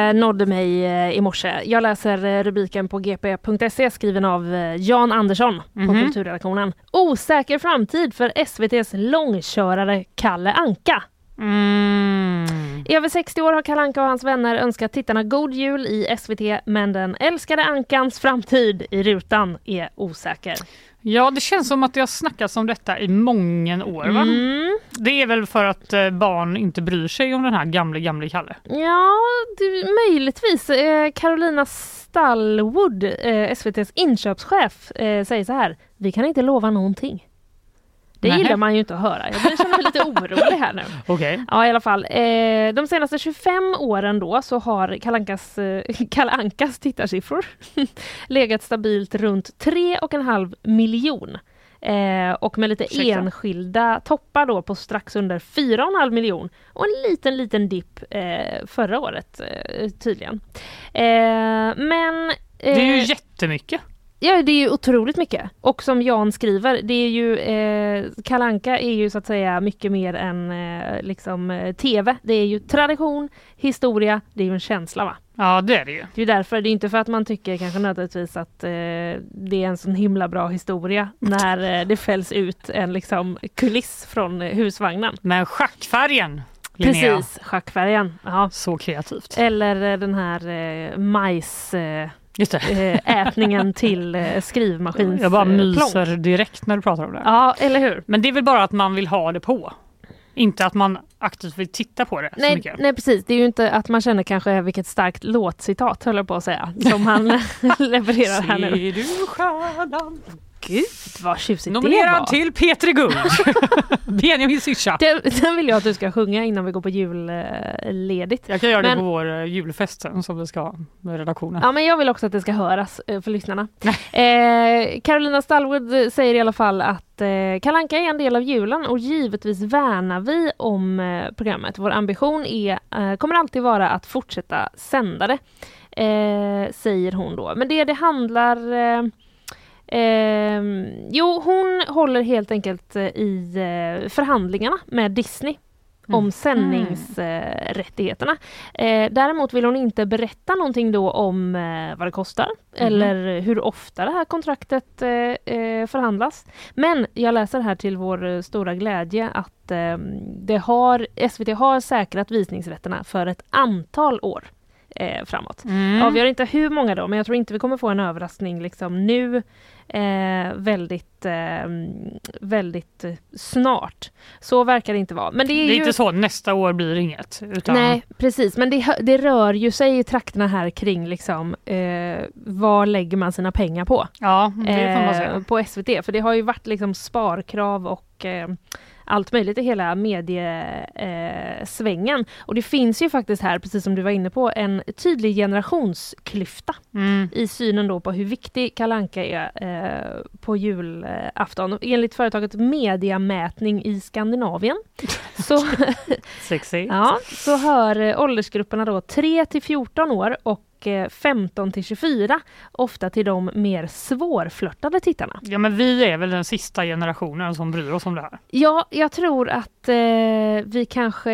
eh, nådde mig eh, i morse. Jag läser eh, rubriken på gp.se skriven av eh, Jan Andersson på Mhm. kulturredaktionen. Osäker framtid för SVTs långkörare Kalle Anka. Mm. I över 60 år har Kalle Anka och hans vänner önskat tittarna god jul i SVT men den älskade Ankans framtid i rutan är osäker. Ja, det känns som att det har snackats om detta i många år va? Mm. Det är väl för att eh, barn inte bryr sig om den här gamle, gamle Kalle. Ja, det, möjligtvis. Eh, Carolina Stallwood, eh, SVTs inköpschef, eh, säger så här. Vi kan inte lova någonting. Det Nähä. gillar man ju inte att höra. Jag känna mig lite orolig här nu. *laughs* Okej. Ja, i alla fall. Eh, de senaste 25 åren då så har Kalle Ankas, eh, *laughs* Kalle Ankas tittarsiffror *laughs* legat stabilt runt 3,5 miljon. Eh, och med lite Ursäkta? enskilda toppar då på strax under 4,5 miljon och en liten liten dipp eh, förra året eh, tydligen. Eh, men Det är ju eh, jättemycket. Ja, det är ju otroligt mycket. Och som Jan skriver, det är ju eh, Kalanka är ju så att säga mycket mer än eh, liksom eh, TV. Det är ju tradition, historia, det är ju en känsla va. Ja, det är det ju. Det är därför, det är inte för att man tycker kanske nödvändigtvis att eh, det är en sån himla bra historia *laughs* när eh, det fälls ut en liksom kuliss från eh, husvagnen. Men schackfärgen, Linnea. Precis, schackfärgen. Ja. Så kreativt. Eller eh, den här eh, majs... Eh, ätningen till eh, skrivmaskins Jag bara eh, myser direkt när du pratar om det. Ja, eller hur? Men det är väl bara att man vill ha det på. Inte att man aktivt vill titta på det så Nej, mycket. nej precis, det är ju inte att man känner kanske vilket starkt låtcitat höll jag på att säga, som han *laughs* levererar här nu. Ser du stjärnan? Gud vad tjusigt det Nominerad var! till Petri Guld. *laughs* Benjamin Syrsa. Den, den vill jag att du ska sjunga innan vi går på julledigt. Jag kan göra det Men- på vår eh, julfest sen som vi ska ha med redaktionen. Ja men jag vill också att det ska höras eh, för lyssnarna. *laughs* Eh, Carolina Stallwood eh, säger i alla fall att eh, Kalle Anka är en del av julen och givetvis värnar vi om eh, programmet. Vår ambition är, eh, kommer alltid vara att fortsätta sända det. säger hon då. Men det det handlar eh, Jo, hon håller helt enkelt eh, i eh, förhandlingarna med Disney om sändningsrättigheterna. Eh, däremot vill hon inte berätta någonting då om eh, vad det kostar eller hur ofta det här kontraktet eh, förhandlas. Men jag läser här till vår stora glädje att eh, det har, SVT har säkrat visningsrätterna för ett antal år eh, framåt. Mm. Avgör inte hur många då, men jag tror inte vi kommer få en överraskning liksom nu eh, väldigt, eh, väldigt eh, snart. Så verkar det inte vara. Men det Det är, är ju... inte så, nästa år blir inget. Utan Nej, precis. Men det, det rör ju sig i trakterna här kring liksom, eh, vad lägger man sina pengar på? Ja, det får man eh, säga. på SVT. För det har ju varit liksom sparkrav och eh, allt möjligt i hela mediesvängen. Eh, och det finns ju faktiskt här, precis som du var inne på, en tydlig generationsklyfta Mm. i synen då på hur viktig Kalle Anka är eh, på julafton. Enligt företaget Mediamätning i Skandinavien *laughs* så, *laughs* ja, så hör eh, åldersgrupperna då 3 till 14 år och eh, 15 till 24 ofta till de mer svårflörtade tittarna. Ja men vi är väl den sista generationen som bryr oss om det här. Ja, jag tror att eh, vi, kanske,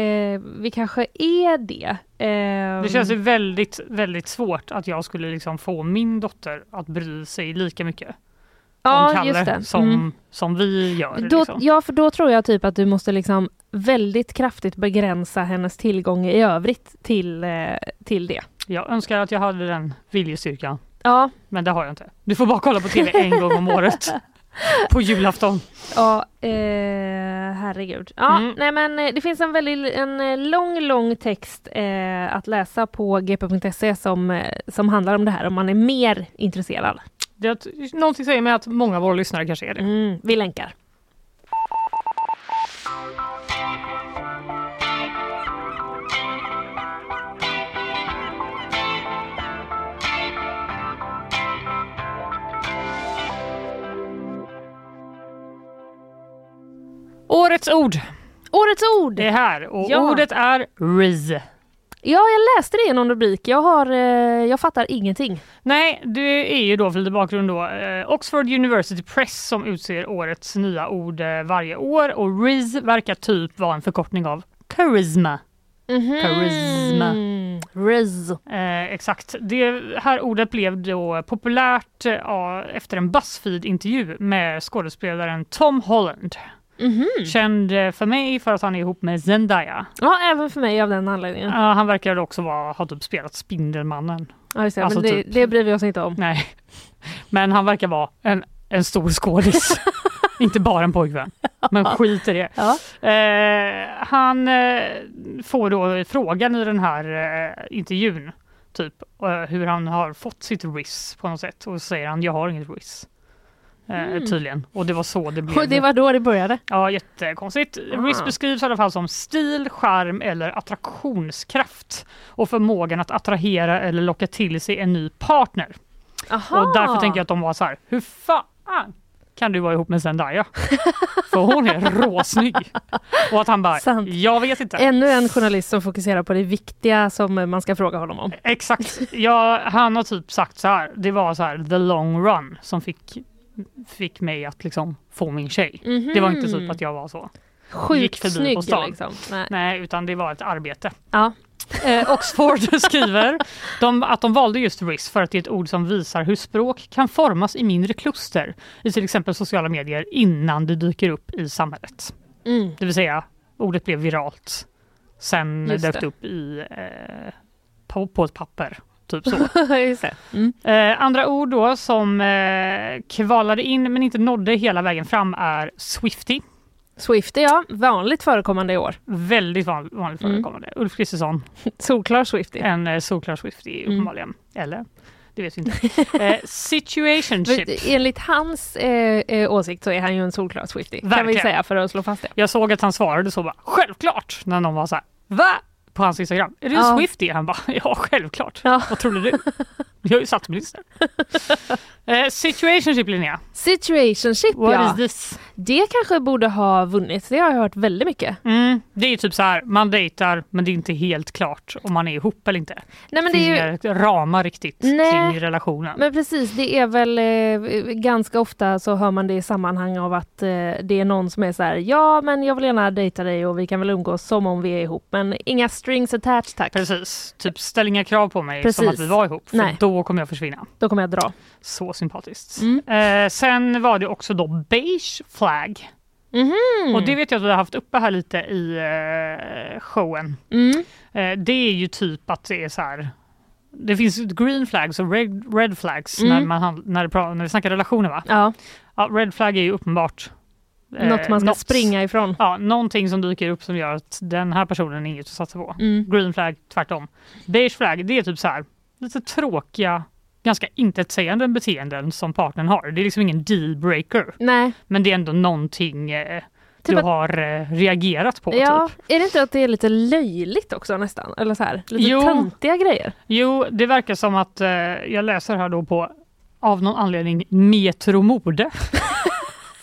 vi kanske är det. Eh, Det känns ju väldigt, väldigt svårt att jag skulle liksom få min dotter att bry sig lika mycket om ja, Kalle just det. som, Mm. som vi gör. Då, liksom. ja, för då tror jag typ att du måste liksom väldigt kraftigt begränsa hennes tillgång i övrigt till, eh, till det. Jag önskar att jag hade den viljestyrkan, Ja, men det har jag inte. Du får bara kolla på TV en gång om året. *laughs* På julafton. ja eh, herregud. Ja, Mm. nej men eh, det finns en väldigt en eh, lång, lång text eh, att läsa på gp.se som, eh, som handlar om det här om man är mer intresserad. Det någonting säger mig att många av våra lyssnare kanske är det. Mm, vi länkar. Årets ord Årets ord! är här och Ja. ordet är RIS. Ja, jag läste det i någon rubrik. Jag, har, eh, jag fattar ingenting. Nej, det är ju då för lite bakgrund då eh, Oxford University Press som utser årets nya ord eh, varje år och RIS verkar typ vara en förkortning av charisma. Charisma. Mm. Riz. Eh, exakt. Det här ordet blev då populärt eh, efter en Buzzfeed-intervju med skådespelaren Tom Holland. Mhm. Känd eh, för mig för att han är ihop med Zendaya. Ja, även för mig av den anledningen. Ja, han verkar också vara, ha typ spelat Spindelmannen. Ja, just det, Alltså men det, typ. det bryr vi oss inte om. Nej, men han verkar vara en, en stor skådis. *laughs* Inte bara en pojkvän. Men skit i det. Ja. Eh, han eh, får då frågan i den här eh, intervjun typ eh, hur han har fått sitt RIS på något sätt och så säger han jag har inget RIS. Eh, Tydligen. Och det var så det blev. Och det var då det började. Ja, jättekonstigt. Ah. RIS beskrivs i alla fall som stil, charm eller attraktionskraft och förmågan att attrahera eller locka till sig en ny partner. Aha. Och därför tänker jag att de var så här, hur fan kan du vara ihop med Zendaya? *laughs* För hon är råsnygg. Och att han bara, Sant. jag vet inte. Ännu en journalist som fokuserar på det viktiga som man ska fråga honom om. Exakt. Ja, han har typ sagt så här, det var så här the long run som fick, fick mig att liksom få min tjej. Det var inte typ att jag var så. gick Sjukt förbi på snygg stan. liksom. Nej. Nej, utan det var ett arbete. Ja. *laughs* Eh, Oxford *laughs* skriver de, att de valde just RIS för att det är ett ord som visar hur språk kan formas i mindre kluster i till exempel sociala medier innan det dyker upp i samhället. Mm. Det vill säga, ordet blev viralt. Sen Just dök det upp i, eh, på, på ett papper. Typ så. *laughs* Mm. Eh, andra ord då som eh, kvalade in men inte nådde hela vägen fram är Swifty. Swifty ja, vanligt förekommande i år. Väldigt van, vanligt Mm. förekommande. Ulf Kristersson, *laughs* Solklar Swifty. en eh, solklar Swifty Mm. uppenbarligen. Eller? Det vet vi inte. *laughs* Eh, situationship. Enligt hans eh, eh, åsikt så är han ju en solklar Swifty. Kan vi Verkligen. säga för att slå fast det. Jag såg att han svarade så bara självklart när någon var så här va? På hans Instagram. Är du Ja. Swifty? Han bara *laughs* ja självklart. Ja. Vad trodde du? Jag är ju statsminister. *laughs* Eh, situationship Linnea. Situationship What ja. is this? Det kanske borde ha vunnit. Det har jag hört väldigt mycket. Mm, det är ju typ så här, man dejtar men det är inte helt klart om man är ihop eller inte. Nej men det är ju... ramar riktigt Nej. kring relationen. Men precis, det är väl eh, ganska ofta så hör man det i sammanhang av att eh, det är någon som är så här, ja men jag vill gärna dejta dig och vi kan väl umgås som om vi är ihop men inga strings attached tack. Precis, typ ställ inga krav på mig Precis. som att vi var ihop för Nej. då kommer jag försvinna. Då kommer jag dra. Så sympatiskt. Mm. Eh, sen var det också då beige flag. Mhm. Och det vet jag att vi har haft uppe här lite i eh, showen. Mm. Eh, det är ju typ att det är så här. Det finns green flags och red, red flags Mm. när, man, när, det när vi snackar relationer va? Ja, Ja, red flag är ju uppenbart eh, något man ska något- springa ifrån. Ja, någonting som dyker upp som gör att den här personen är inget att satsa på. Mm. Green flag tvärtom. Beige flag det är typ så här lite tråkiga, ganska intetsägande beteenden som partnern har. Det är liksom ingen dealbreaker. Nej, Men det är ändå någonting eh, Typ du att- har eh, reagerat på. ja, Typ. är det inte att det är lite löjligt också nästan? Eller så här, lite Jo. töntiga grejer? Jo, det verkar som att eh, jag läser här då på av någon anledning Metromode. *laughs*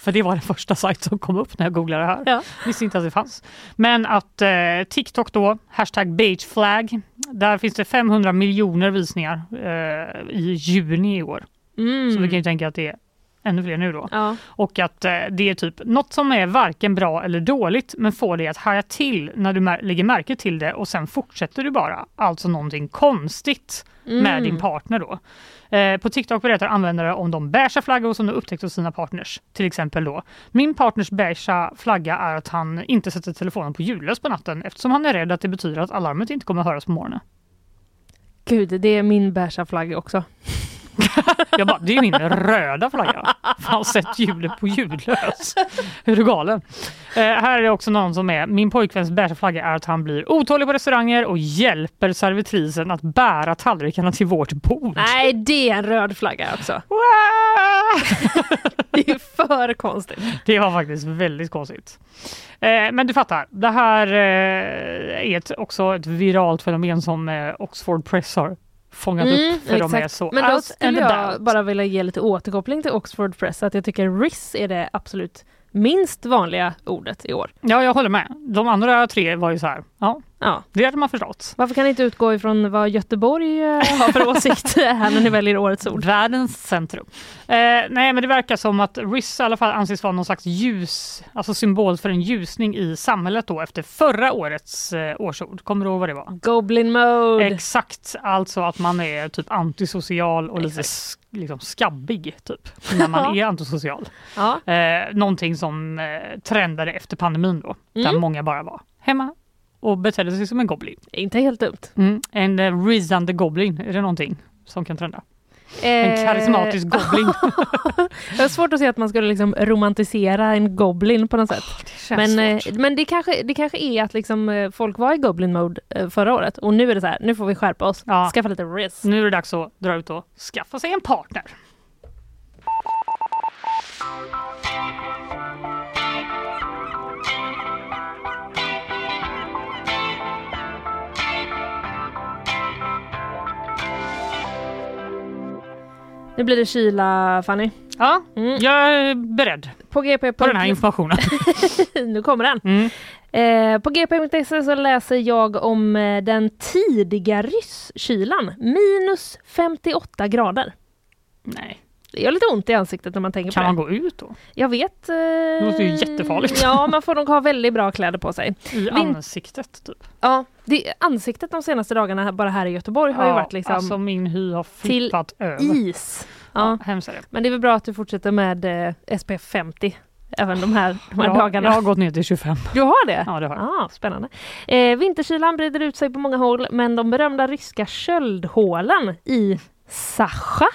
För det var den första sajt som kom upp när jag googlade det här. Ja. Visste inte att det fanns. Men att eh, TikTok då, hashtag beigeflag, där finns det 500 miljoner visningar eh, i juni i år. Mm. Så vi kan ju tänka att det är ännu fler nu då. Ja. Och att eh, det är typ något som är varken bra eller dåligt men får dig att haja till när du mär- lägger märke till det och sen fortsätter du bara. Alltså någonting konstigt med Mm. din partner då. Eh, på TikTok berättar användare om de beiga flaggor som de upptäckt hos sina partners. Till exempel då, min partners beiga flagga är att han inte sätter telefonen på ljudlös på natten eftersom han är rädd att det betyder att alarmet inte kommer höras på morgonen. Gud, det är min beiga flagga också. *laughs* Jag bara, det är min röda flagga. Fan, sätt hjulet på ljudlös. Hur är du galen? Eh, här är det också någon som är, min pojkväns beiga flagga är att han blir otålig på restauranger och hjälper servitrisen att bära tallrikarna till vårt bord. Nej, det är en röd flagga också. *laughs* Det är för konstigt. Det var faktiskt väldigt konstigt. Eh, men du fattar, det här eh, är ett, också ett viralt fenomen som eh, Oxford Press har fångat upp för de är så Mm, Men då skulle jag about. bara vilja ge lite återkoppling till Oxford Press, att jag tycker RIS är det absolut minst vanliga ordet i år. Ja, jag håller med. De andra tre var ju så här, ja, Ja. det hade man förstått. Varför kan ni inte utgå ifrån vad Göteborg eh, har för *laughs* åsikt här när ni väljer årets ord? Världens centrum. Eh, nej, men det verkar som att RIS i alla fall anses vara någon slags ljus, alltså symbol för en ljusning i samhället då efter förra årets eh, årsord. Kommer du ihåg vad det var? Goblin mode! Exakt, alltså att man är typ antisocial och lite liksom skabbig typ när man *laughs* är antisocial. ja. Eh, någonting som eh, trendade efter pandemin då, där Mm. många bara var hemma och betedde sig som en goblin. Inte helt dumt. Mm. En uh, risande goblin, är det någonting som kan trenda? En Eh, karismatisk *laughs* goblin. Jag har svårt att se att man skulle liksom romantisera en goblin på något sätt. Men, eh, men det, kanske, det kanske är att liksom, eh, folk var i goblin mode förra året och nu är det så här, nu får vi skärpa oss, Ja. skaffa lite risk. Nu är det dags att dra ut och skaffa sig en partner. Nu blir det kyla Fanny. Ja, Mm. jag är beredd På GP. på den här informationen. *laughs* nu kommer den. Mm. Eh, på gp.se så läser jag om eh, den tidiga rysskylan. Minus 58 grader. Nej, Det gör lite ont i ansiktet när man tänker kan på man det. gå ut då? Jag vet. Eh, Det låter ju jättefarligt. Ja, man får nog ha väldigt bra kläder på sig. I Vin- ansiktet typ. Ja, det, ansiktet de senaste dagarna här- bara här i Göteborg har ju varit liksom Alltså min hy har till flippat över. is. Ja. Ja, det. Men det är väl bra att du fortsätter med eh, SPF 50 även de här, de här jag, dagarna. jag har gått ner till 25. Du har det? Ja, det har jag. Ah, spännande. Eh, vinterkylan breder ut sig på många håll men de berömda ryska köldhålan i Sacha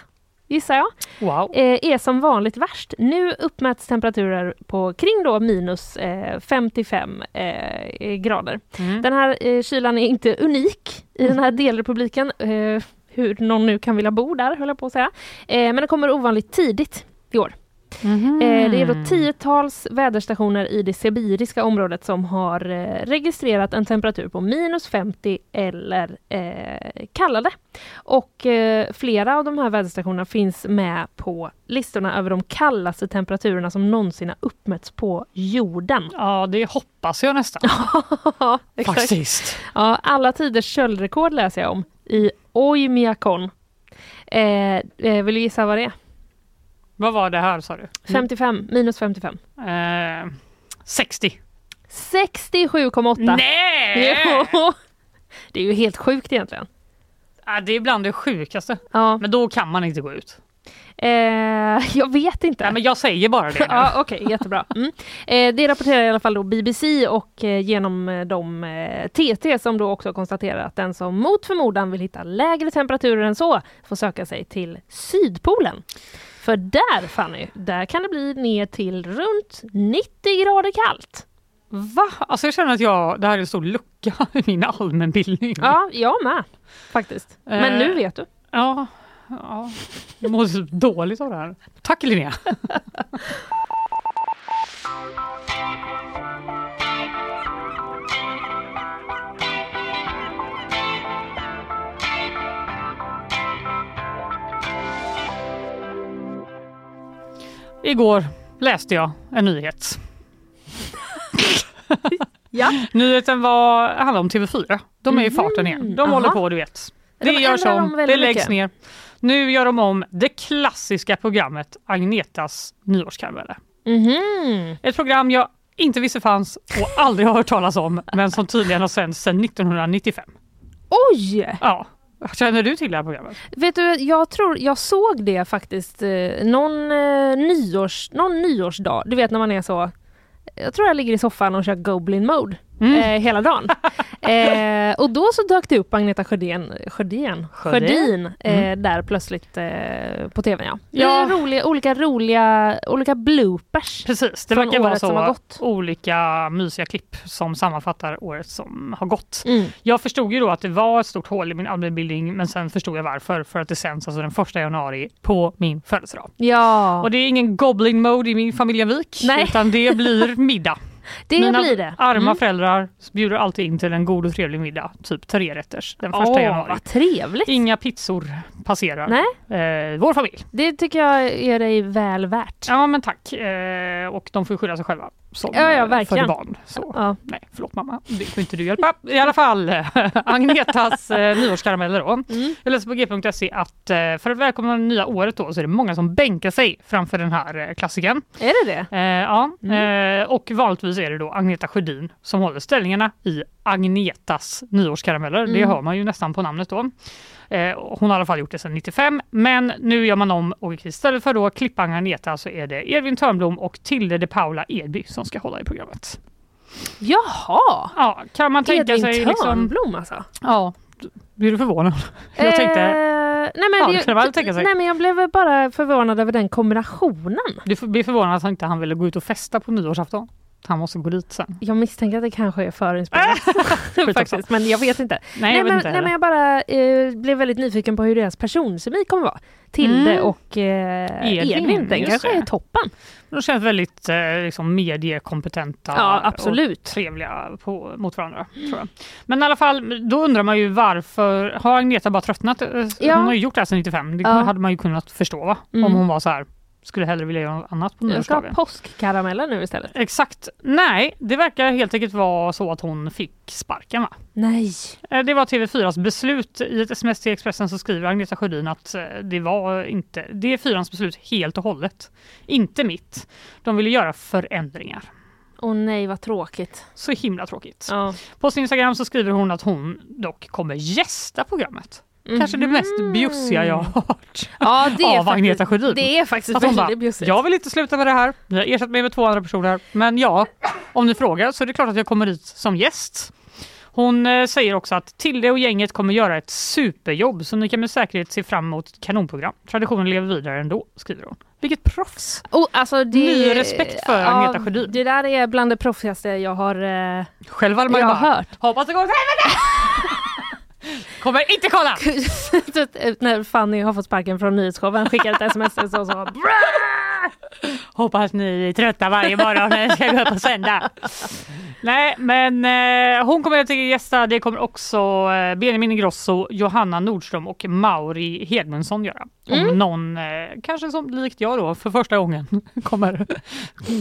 gissar jag, Wow. eh, är som vanligt värst. Nu uppmäts temperaturer på kring då minus eh, 55 eh, grader. Mm. Den här eh, kylan är inte unik i den här delrepubliken. Eh, hur någon nu kan vilja bo där, höll jag på att säga. Eh, men den kommer ovanligt tidigt i år. Eh, det är då tiotals väderstationer i det sibiriska området som har eh, registrerat en temperatur på minus 50 eller eh, kallare. Och eh, flera av de här väderstationerna finns med på listorna över de kallaste temperaturerna som någonsin har uppmätts på jorden. Ja, det hoppas jag nästan. *laughs* Ja. Faktiskt. Ja, alla tiders köldrekord läser jag om i Oymyakon. Eh, eh, vill du gissa vad det är? Vad var det här sa du? 55, minus 55. Eh, 60. 67,8. Nej! Jo. Det är ju helt sjukt egentligen. Ja, det är bland det sjukaste. Ja. Men då kan man inte gå ut. Eh, jag vet inte. Nej, men jag säger bara det. Ja, Okej, jättebra. Mm. Eh, det rapporterar i alla fall då BBC och eh, genom eh, de eh, TT som då också konstaterar att den som mot förmodan vill hitta lägre temperaturer än så får söka sig till Sydpolen. För där Fanny, där kan det bli ner till runt 90 grader kallt. Va? Alltså jag känner att jag, det här är en stor lucka i min allmänbildning. Ja, jag med faktiskt. Men Eh. nu vet du. Ja, ja. jag mår så dåligt av det här. Tack Linnea. *laughs* Igår läste jag en nyhet. *laughs* Ja. Nyheten var, handlade om TV4. De är i farten igen. De Mhm. håller Aha. på, du vet. Det De görs om, det läggs mycket. ner. Nu gör de om det klassiska programmet Agnetas nyårskarameller. Mhm. Ett program jag inte visste fanns och aldrig har hört talas om, men som tydligen har sänds sedan 1995. Oj! Ja. Känner du till det här programmet? Vet du, jag tror jag såg det faktiskt eh, någon, eh, nyårs, någon nyårsdag. Du vet när man är så jag tror jag ligger i soffan och kör Goblin mode Mm. eh, hela dagen. *laughs* eh, och då så dök det upp Agneta Sjödén, Sjödén? Sjödin eh, Mm. där plötsligt eh, på tvn. Ja. Ja. Det är Roliga, olika roliga olika bloopers. Precis, det verkar vara så olika mysiga klipp som sammanfattar året som har gått. Mm. Jag förstod ju då att det var ett stort hål i min allmänbildning men sen förstod jag varför. För att det sänds alltså den första januari på min födelsedag. Ja, Och det är ingen goblin mode i min familjavik Nej. utan det blir *laughs* middag. Det Mina blir det. arma Mm. föräldrar bjuder alltid in till en god och trevlig middag, typ tre rätters den första Åh, januari. vad trevligt! Inga pizzor passerar Nej, eh, vår familj. det tycker jag är dig väl värt. Ja men tack. Eh, och de får skylla sig själva som Ja, ja, eh, verkligen. födde barn. Så. Ja. Nej, förlåt mamma. Det får inte du hjälpa. I alla fall, *laughs* Agnetas eh, nyårskarameller då. Mm. Jag läser på g.se att eh, för att välkomna det nya året då så är det många som bänkar sig framför den här eh, klassikern. Är det det? Eh, ja, Mm. eh, och vanligtvis är det då Agneta Sjödin som håller ställningarna i Agnetas nyårskarameller. Det Mm. hör man ju nästan på namnet då. Eh, hon har i alla fall gjort det sedan 95, men nu gör man om och istället för då klippa Agneta så är det Edvin Törnblom och Tilde de Paula Edby som ska hålla i programmet. Jaha! Ja, kan man tänka Edvin sig liksom... Törnblom alltså? Ja, blir du förvånad? *laughs* Jag tänkte, Eh, nej, men Ja, det, det väl tänka sig. nej men jag blev bara förvånad över den kombinationen. du blir förvånad att han inte han ville gå ut och festa på nyårsafton. Han måste gå dit sen. Jag misstänker att det kanske är förinspelat. *laughs* *laughs* Faktiskt, men jag vet inte. Nej, jag vet men, inte nej men jag bara eh, blev väldigt nyfiken på hur deras personkemi kommer vara. Tilde Mm. och eh, Edvin, Edvin, den kanske det. är toppen. De känns väldigt eh, liksom mediekompetenta Ja, och absolut. trevliga på, mot varandra. Tror jag. Men i alla fall, då undrar man ju varför har Agneta bara tröttnat? Eh, Ja. Hon har ju gjort det här sedan 95. Det Ja. hade man ju kunnat förstå va? Mm. om hon var så här, skulle hellre vilja göra något annat på Jag ska ha nyårsdagen. påskkarameller nu istället. Exakt. Nej, det verkar helt enkelt vara så att hon fick sparken va? Nej. Eh, Det var TV4s beslut. I ett sms till Expressen så skriver Agneta Sjödin att eh, det var inte, det är fyrans beslut helt och hållet. Inte mitt. De ville göra förändringar. Åh nej vad tråkigt. Så himla tråkigt. Ja. På sin Instagram så skriver hon att hon dock kommer gästa programmet. Kanske det mest Mhm. bjussiga jag har hört. Ja, det är *laughs* Av Agneta Sjödin. det är faktiskt Att hon väldigt bara, bjussigt. jag vill inte sluta med det här. Ni har ersatt mig med två andra personer. Men ja, om ni frågar så är det klart att jag kommer hit som gäst. Hon eh, säger också att Tilde och gänget kommer göra ett superjobb så ni kan med säkerhet se fram emot kanonprogram. Traditionen lever vidare ändå, skriver hon. Vilket proffs! Oh, alltså det, Ny respekt för Agneta Sjödin. Det där är bland det proffsigaste jag har, eh, Själv jag har hört. hoppas det går åt helvete! *laughs* Kommer inte kolla! *laughs* När Fanny har fått sparken från nyhetsshowen skickar ett sms och så, så! *laughs* Hoppas ni är trötta varje morgon när jag ska gå upp på söndag. Nej, men eh, hon kommer att gästa. Det kommer också eh, Benjamin Ingrosso, Johanna Nordström och Mauri Hedmundsson göra. Om Mm. någon, eh, kanske som likt jag då, för första gången *laughs* kommer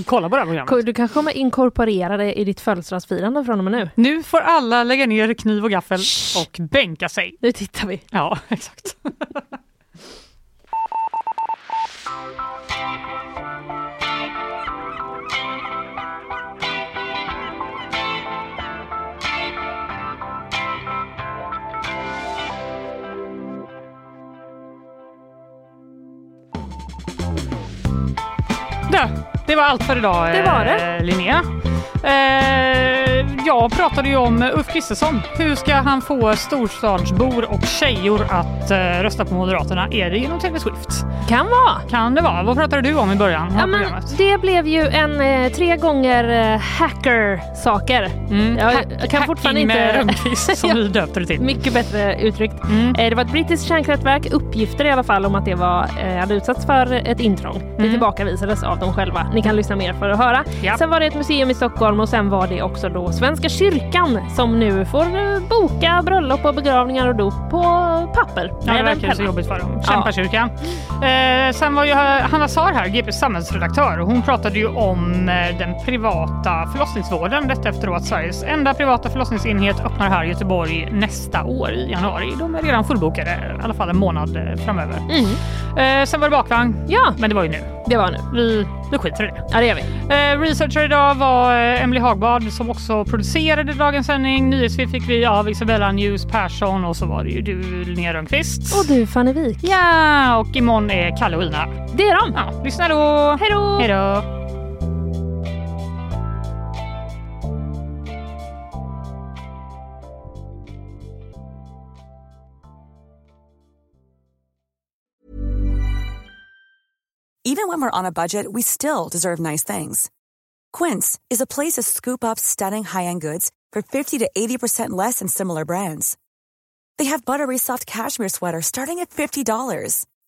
kolla på det här programmet. Du kanske kommer inkorporera det i ditt födelsedagsfirande från och med nu. Nu får alla lägga ner kniv och gaffel och bänka sig. Nu tittar vi. Ja, *laughs* exakt. Det var allt för idag Det var det. eh, Linnea. Eh, jag pratade ju om Ulf Kristersson. Hur ska han få storstadsbor och tjejor att eh, rösta på Moderaterna? Är det genom TV Swift? Kan vara. Kan det vara? Vad pratade du om i början av Ja, men programmet? det blev ju en eh, tre gånger eh, hacker-saker. Mm. Jag, Hack- jag kan fortfarande inte... med Rönnqvist som *laughs* Ja. vi döpte det till. Mycket bättre uttryckt. Mm. Eh, Det var ett brittiskt kärnkraftverk, uppgifter i alla fall om att det var, eh, hade utsatts för ett intrång. Det Mm. tillbakavisades av dem själva. Ni kan lyssna mer för att höra. Ja. Sen var det ett museum i Stockholm och sen var det också då Svenska kyrkan som nu får boka bröllop och begravningar och dop på papper. Ja, det verkar så jobbigt för dem. Kämpakyrkan. Eh, sen var ju Hanna Sar här, GPs samhällsredaktör. och Hon pratade ju om eh, den privata förlossningsvården. Detta efter att Sveriges enda privata förlossningsenhet öppnar här i Göteborg nästa år i januari. De är redan fullbokade, i alla fall en månad eh, framöver. Mm. Eh, sen var det bakvagn. Ja, Men det var ju nu. det var nu. Vi, vi skiter i det. Ja, det gör vi. Eh, researcher idag var eh, Emily Hagbard som också producerade dagens sändning. Nyhetsfil fick vi av Isabella News Persson och så var det ju du Linnea Rönnqvist. Och du Fanny Wik. Ja, och imorgon är Kalle och Ina. Det är de. Ja, lyssna då! Hej då! Hej då! Even when we're on a budget, we still deserve nice things. Quince is a place to scoop up stunning high-end goods for 50 to 80% less than similar brands. They have buttery soft cashmere sweaters starting at $50,